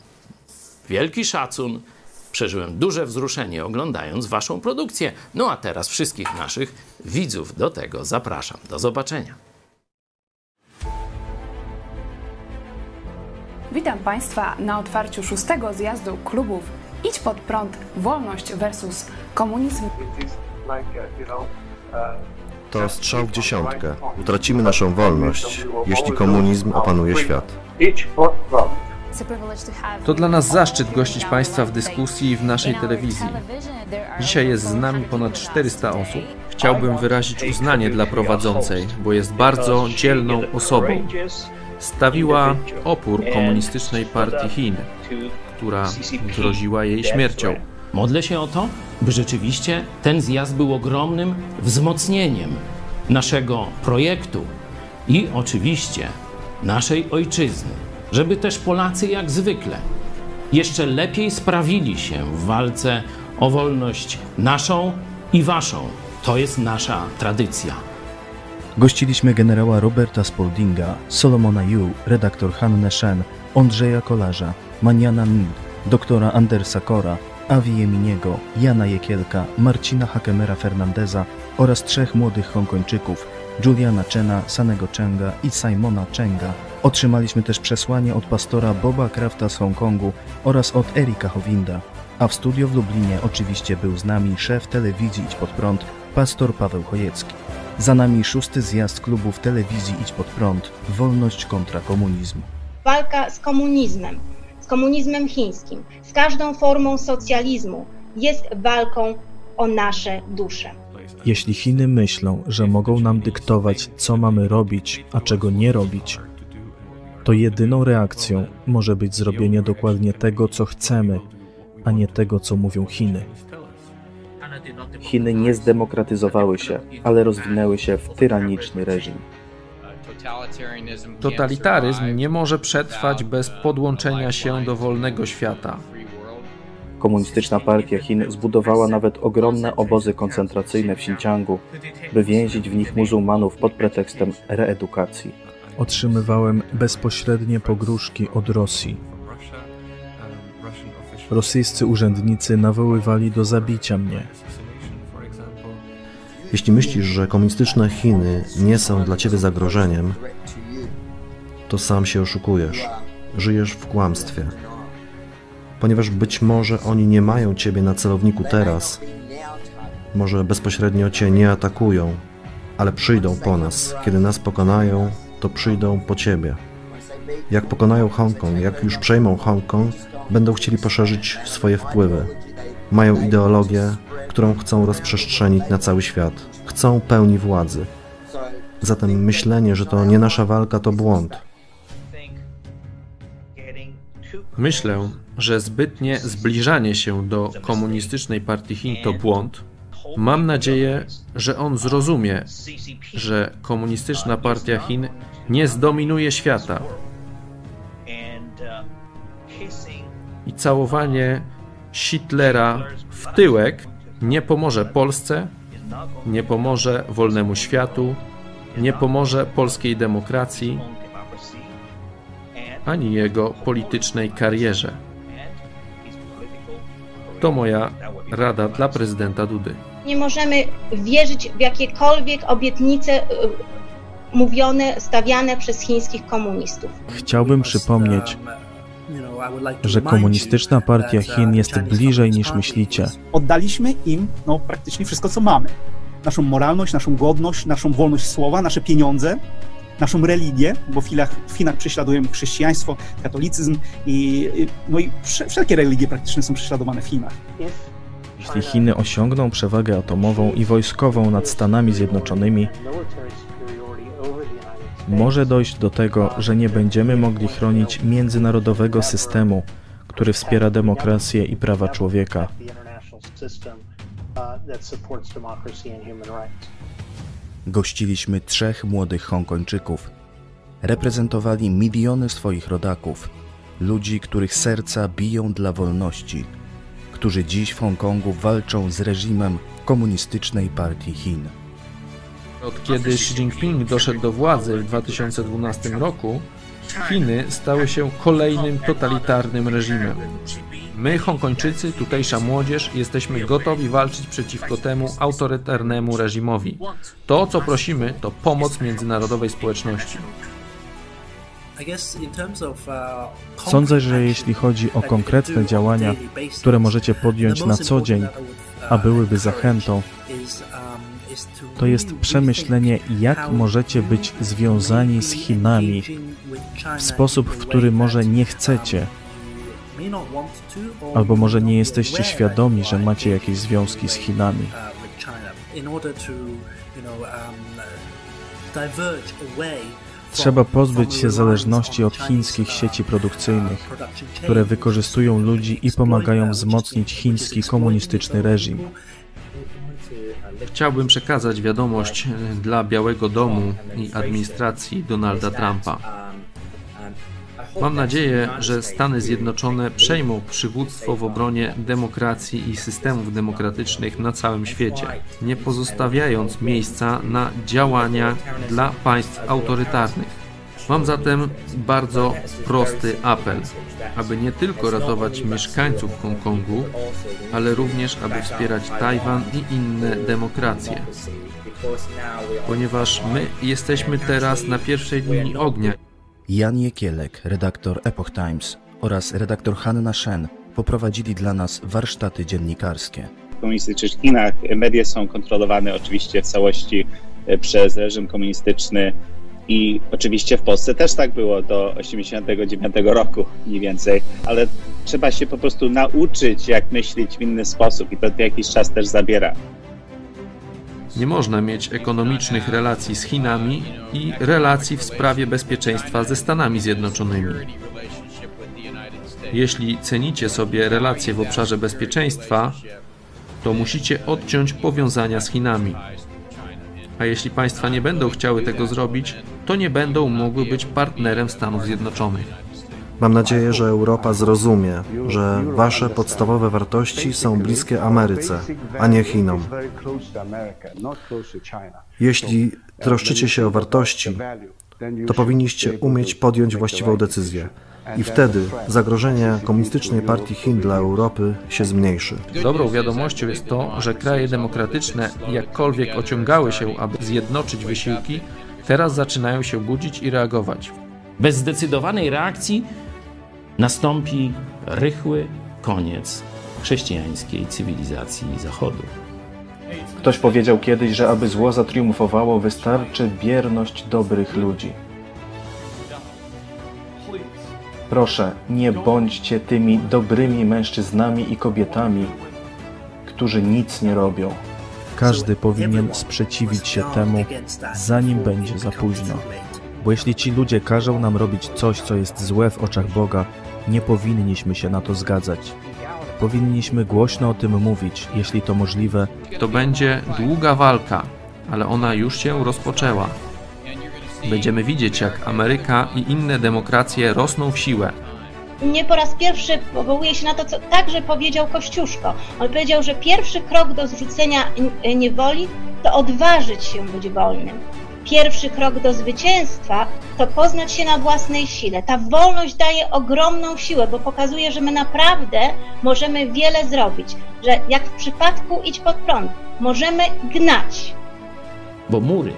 Wielki szacun. Przeżyłem duże wzruszenie oglądając Waszą produkcję. No a teraz wszystkich naszych widzów do tego zapraszam. Do zobaczenia. Witam Państwa na otwarciu szóstego zjazdu klubów Idź pod prąd, wolność versus komunizm. To strzał w dziesiątkę. Utracimy naszą wolność, jeśli komunizm opanuje świat. To dla nas zaszczyt gościć Państwa w dyskusji w naszej telewizji. Dzisiaj jest z nami ponad 400 osób. Chciałbym wyrazić uznanie dla prowadzącej, bo jest bardzo dzielną osobą. Stawiła opór komunistycznej partii Chin. która groziła jej śmiercią. Modlę się o to, by rzeczywiście ten zjazd był ogromnym wzmocnieniem naszego projektu i oczywiście naszej ojczyzny, żeby też Polacy jak zwykle jeszcze lepiej sprawili się w walce o wolność naszą i waszą. To jest nasza tradycja. Gościliśmy generała Roberta Spaldinga, Solomona Yu, redaktor Hannę Shen, Andrzeja Kolarza, Maniana Mid, doktora Andersa Kora, Avi Jeminiego, Jana Jekielka, Marcina Hakemera Fernandeza oraz trzech młodych Hongkończyków, Juliana Chena, Sanego Chenga i Simona Chenga. Otrzymaliśmy też przesłanie od pastora Boba Krafta z Hongkongu oraz od Erika Howinda. A w studio w Lublinie oczywiście był z nami szef telewizji Idź Pod Prąd, pastor Paweł Chojecki. Za nami szósty zjazd klubów telewizji Idź Pod Prąd, wolność kontra komunizm. Walka z komunizmem, z komunizmem chińskim, z każdą formą socjalizmu jest walką o nasze dusze. Jeśli Chiny myślą, że mogą nam dyktować, co mamy robić, a czego nie robić, to jedyną reakcją może być zrobienie dokładnie tego, co chcemy, a nie tego, co mówią Chiny. Chiny nie zdemokratyzowały się, ale rozwinęły się w tyraniczny reżim. Totalitaryzm nie może przetrwać bez podłączenia się do wolnego świata. Komunistyczna Partia Chin zbudowała nawet ogromne obozy koncentracyjne w Xinjiangu, by więzić w nich muzułmanów pod pretekstem reedukacji. Otrzymywałem bezpośrednie pogróżki od Rosji. Rosyjscy urzędnicy nawoływali do zabicia mnie. Jeśli myślisz, że komunistyczne Chiny nie są dla ciebie zagrożeniem, to sam się oszukujesz. Żyjesz w kłamstwie. Ponieważ być może oni nie mają ciebie na celowniku teraz, może bezpośrednio cię nie atakują, ale przyjdą po nas. Kiedy nas pokonają, to przyjdą po ciebie. Jak pokonają Hongkong, jak już przejmą Hongkong, będą chcieli poszerzyć swoje wpływy. Mają ideologię, którą chcą rozprzestrzenić na cały świat. Chcą pełni władzy. Zatem myślenie, że to nie nasza walka, to błąd. Myślę, że zbytnie zbliżanie się do komunistycznej partii Chin to błąd. Mam nadzieję, że on zrozumie, że komunistyczna partia Chin nie zdominuje świata. I całowanie Hitlera w tyłek nie pomoże Polsce, nie pomoże wolnemu światu, nie pomoże polskiej demokracji, ani jego politycznej karierze. To moja rada dla prezydenta Dudy. Nie możemy wierzyć w jakiekolwiek obietnice y, mówione, stawiane przez chińskich komunistów. Chciałbym przypomnieć, że komunistyczna partia Chin jest bliżej niż myślicie. Oddaliśmy im no, praktycznie wszystko, co mamy. Naszą moralność, naszą godność, naszą wolność słowa, nasze pieniądze, naszą religię, bo w Chinach, w Chinach prześladujemy chrześcijaństwo, katolicyzm i, no i wszelkie religie praktycznie są prześladowane w Chinach. Jeśli Chiny osiągną przewagę atomową i wojskową nad Stanami Zjednoczonymi, może dojść do tego, że nie będziemy mogli chronić międzynarodowego systemu, który wspiera demokrację i prawa człowieka. Gościliśmy trzech młodych Hongkończyków. Reprezentowali miliony swoich rodaków, ludzi, których serca biją dla wolności, którzy dziś w Hongkongu walczą z reżimem komunistycznej partii Chin. Od kiedy Xi Jinping doszedł do władzy w 2012 roku, Chiny stały się kolejnym totalitarnym reżimem. My, Hongkończycy, tutejsza młodzież, jesteśmy gotowi walczyć przeciwko temu autorytarnemu reżimowi. To, co prosimy, to pomoc międzynarodowej społeczności. Sądzę, że jeśli chodzi o konkretne działania, które możecie podjąć na co dzień, a byłyby zachętą, to jest przemyślenie, jak możecie być związani z Chinami w sposób, w który może nie chcecie, albo może nie jesteście świadomi, że macie jakieś związki z Chinami. Trzeba pozbyć się zależności od chińskich sieci produkcyjnych, które wykorzystują ludzi i pomagają wzmocnić chiński komunistyczny reżim. Chciałbym przekazać wiadomość dla Białego Domu i administracji Donalda Trumpa. Mam nadzieję, że Stany Zjednoczone przejmą przywództwo w obronie demokracji i systemów demokratycznych na całym świecie, nie pozostawiając miejsca na działania dla państw autorytarnych. Mam zatem bardzo prosty apel, aby nie tylko ratować mieszkańców Hongkongu, ale również aby wspierać Tajwan i inne demokracje. Ponieważ my jesteśmy teraz na pierwszej linii ognia. Jan Jekielek, redaktor Epoch Times oraz redaktor Hanna Shen poprowadzili dla nas warsztaty dziennikarskie. W komunistycznych Chinach media są kontrolowane oczywiście w całości e, przez reżim komunistyczny i oczywiście w Polsce też tak było do 89 roku mniej więcej, ale trzeba się po prostu nauczyć, jak myśleć w inny sposób i to jakiś czas też zabiera. Nie można mieć ekonomicznych relacji z Chinami i relacji w sprawie bezpieczeństwa ze Stanami Zjednoczonymi. Jeśli cenicie sobie relacje w obszarze bezpieczeństwa, to musicie odciąć powiązania z Chinami. A jeśli państwa nie będą chciały tego zrobić, to nie będą mogły być partnerem Stanów Zjednoczonych. Mam nadzieję, że Europa zrozumie, że wasze podstawowe wartości są bliskie Ameryce, a nie Chinom. Jeśli troszczycie się o wartości, to powinniście umieć podjąć właściwą decyzję. I wtedy zagrożenie Komunistycznej Partii Chin dla Europy się zmniejszy. Dobrą wiadomością jest to, że kraje demokratyczne, jakkolwiek ociągały się, aby zjednoczyć wysiłki, teraz zaczynają się budzić i reagować. Bez zdecydowanej reakcji nastąpi rychły koniec chrześcijańskiej cywilizacji Zachodu. Ktoś powiedział kiedyś, że aby zło zatriumfowało, wystarczy bierność dobrych ludzi. Proszę, nie bądźcie tymi dobrymi mężczyznami i kobietami, którzy nic nie robią. Każdy powinien sprzeciwić się temu, zanim będzie za późno. Bo jeśli ci ludzie każą nam robić coś, co jest złe w oczach Boga, nie powinniśmy się na to zgadzać. Powinniśmy głośno o tym mówić, jeśli to możliwe. To będzie długa walka, ale ona już się rozpoczęła. Będziemy widzieć, jak Ameryka i inne demokracje rosną w siłę. Nie po raz pierwszy powołuje się na to, co także powiedział Kościuszko. On powiedział, że pierwszy krok do zrzucenia niewoli to odważyć się być wolnym. Pierwszy krok do zwycięstwa to poznać się na własnej sile. Ta wolność daje ogromną siłę, bo pokazuje, że my naprawdę możemy wiele zrobić. Że jak w przypadku idź pod prąd, możemy gnać. Bo mury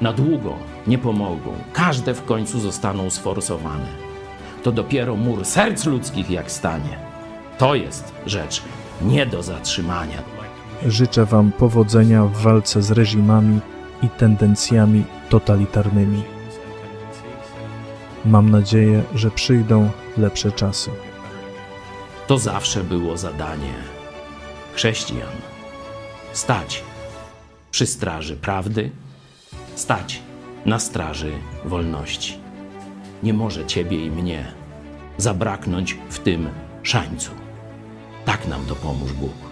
na długo nie pomogą. Każde w końcu zostaną sforsowane. To dopiero mur serc ludzkich jak stanie. To jest rzecz nie do zatrzymania. Życzę Wam powodzenia w walce z reżimami i tendencjami totalitarnymi. Mam nadzieję, że przyjdą lepsze czasy. To zawsze było zadanie chrześcijan. Stać przy straży prawdy, stać na straży wolności. Nie może Ciebie i mnie zabraknąć w tym szańcu. Tak nam dopomóż Bóg.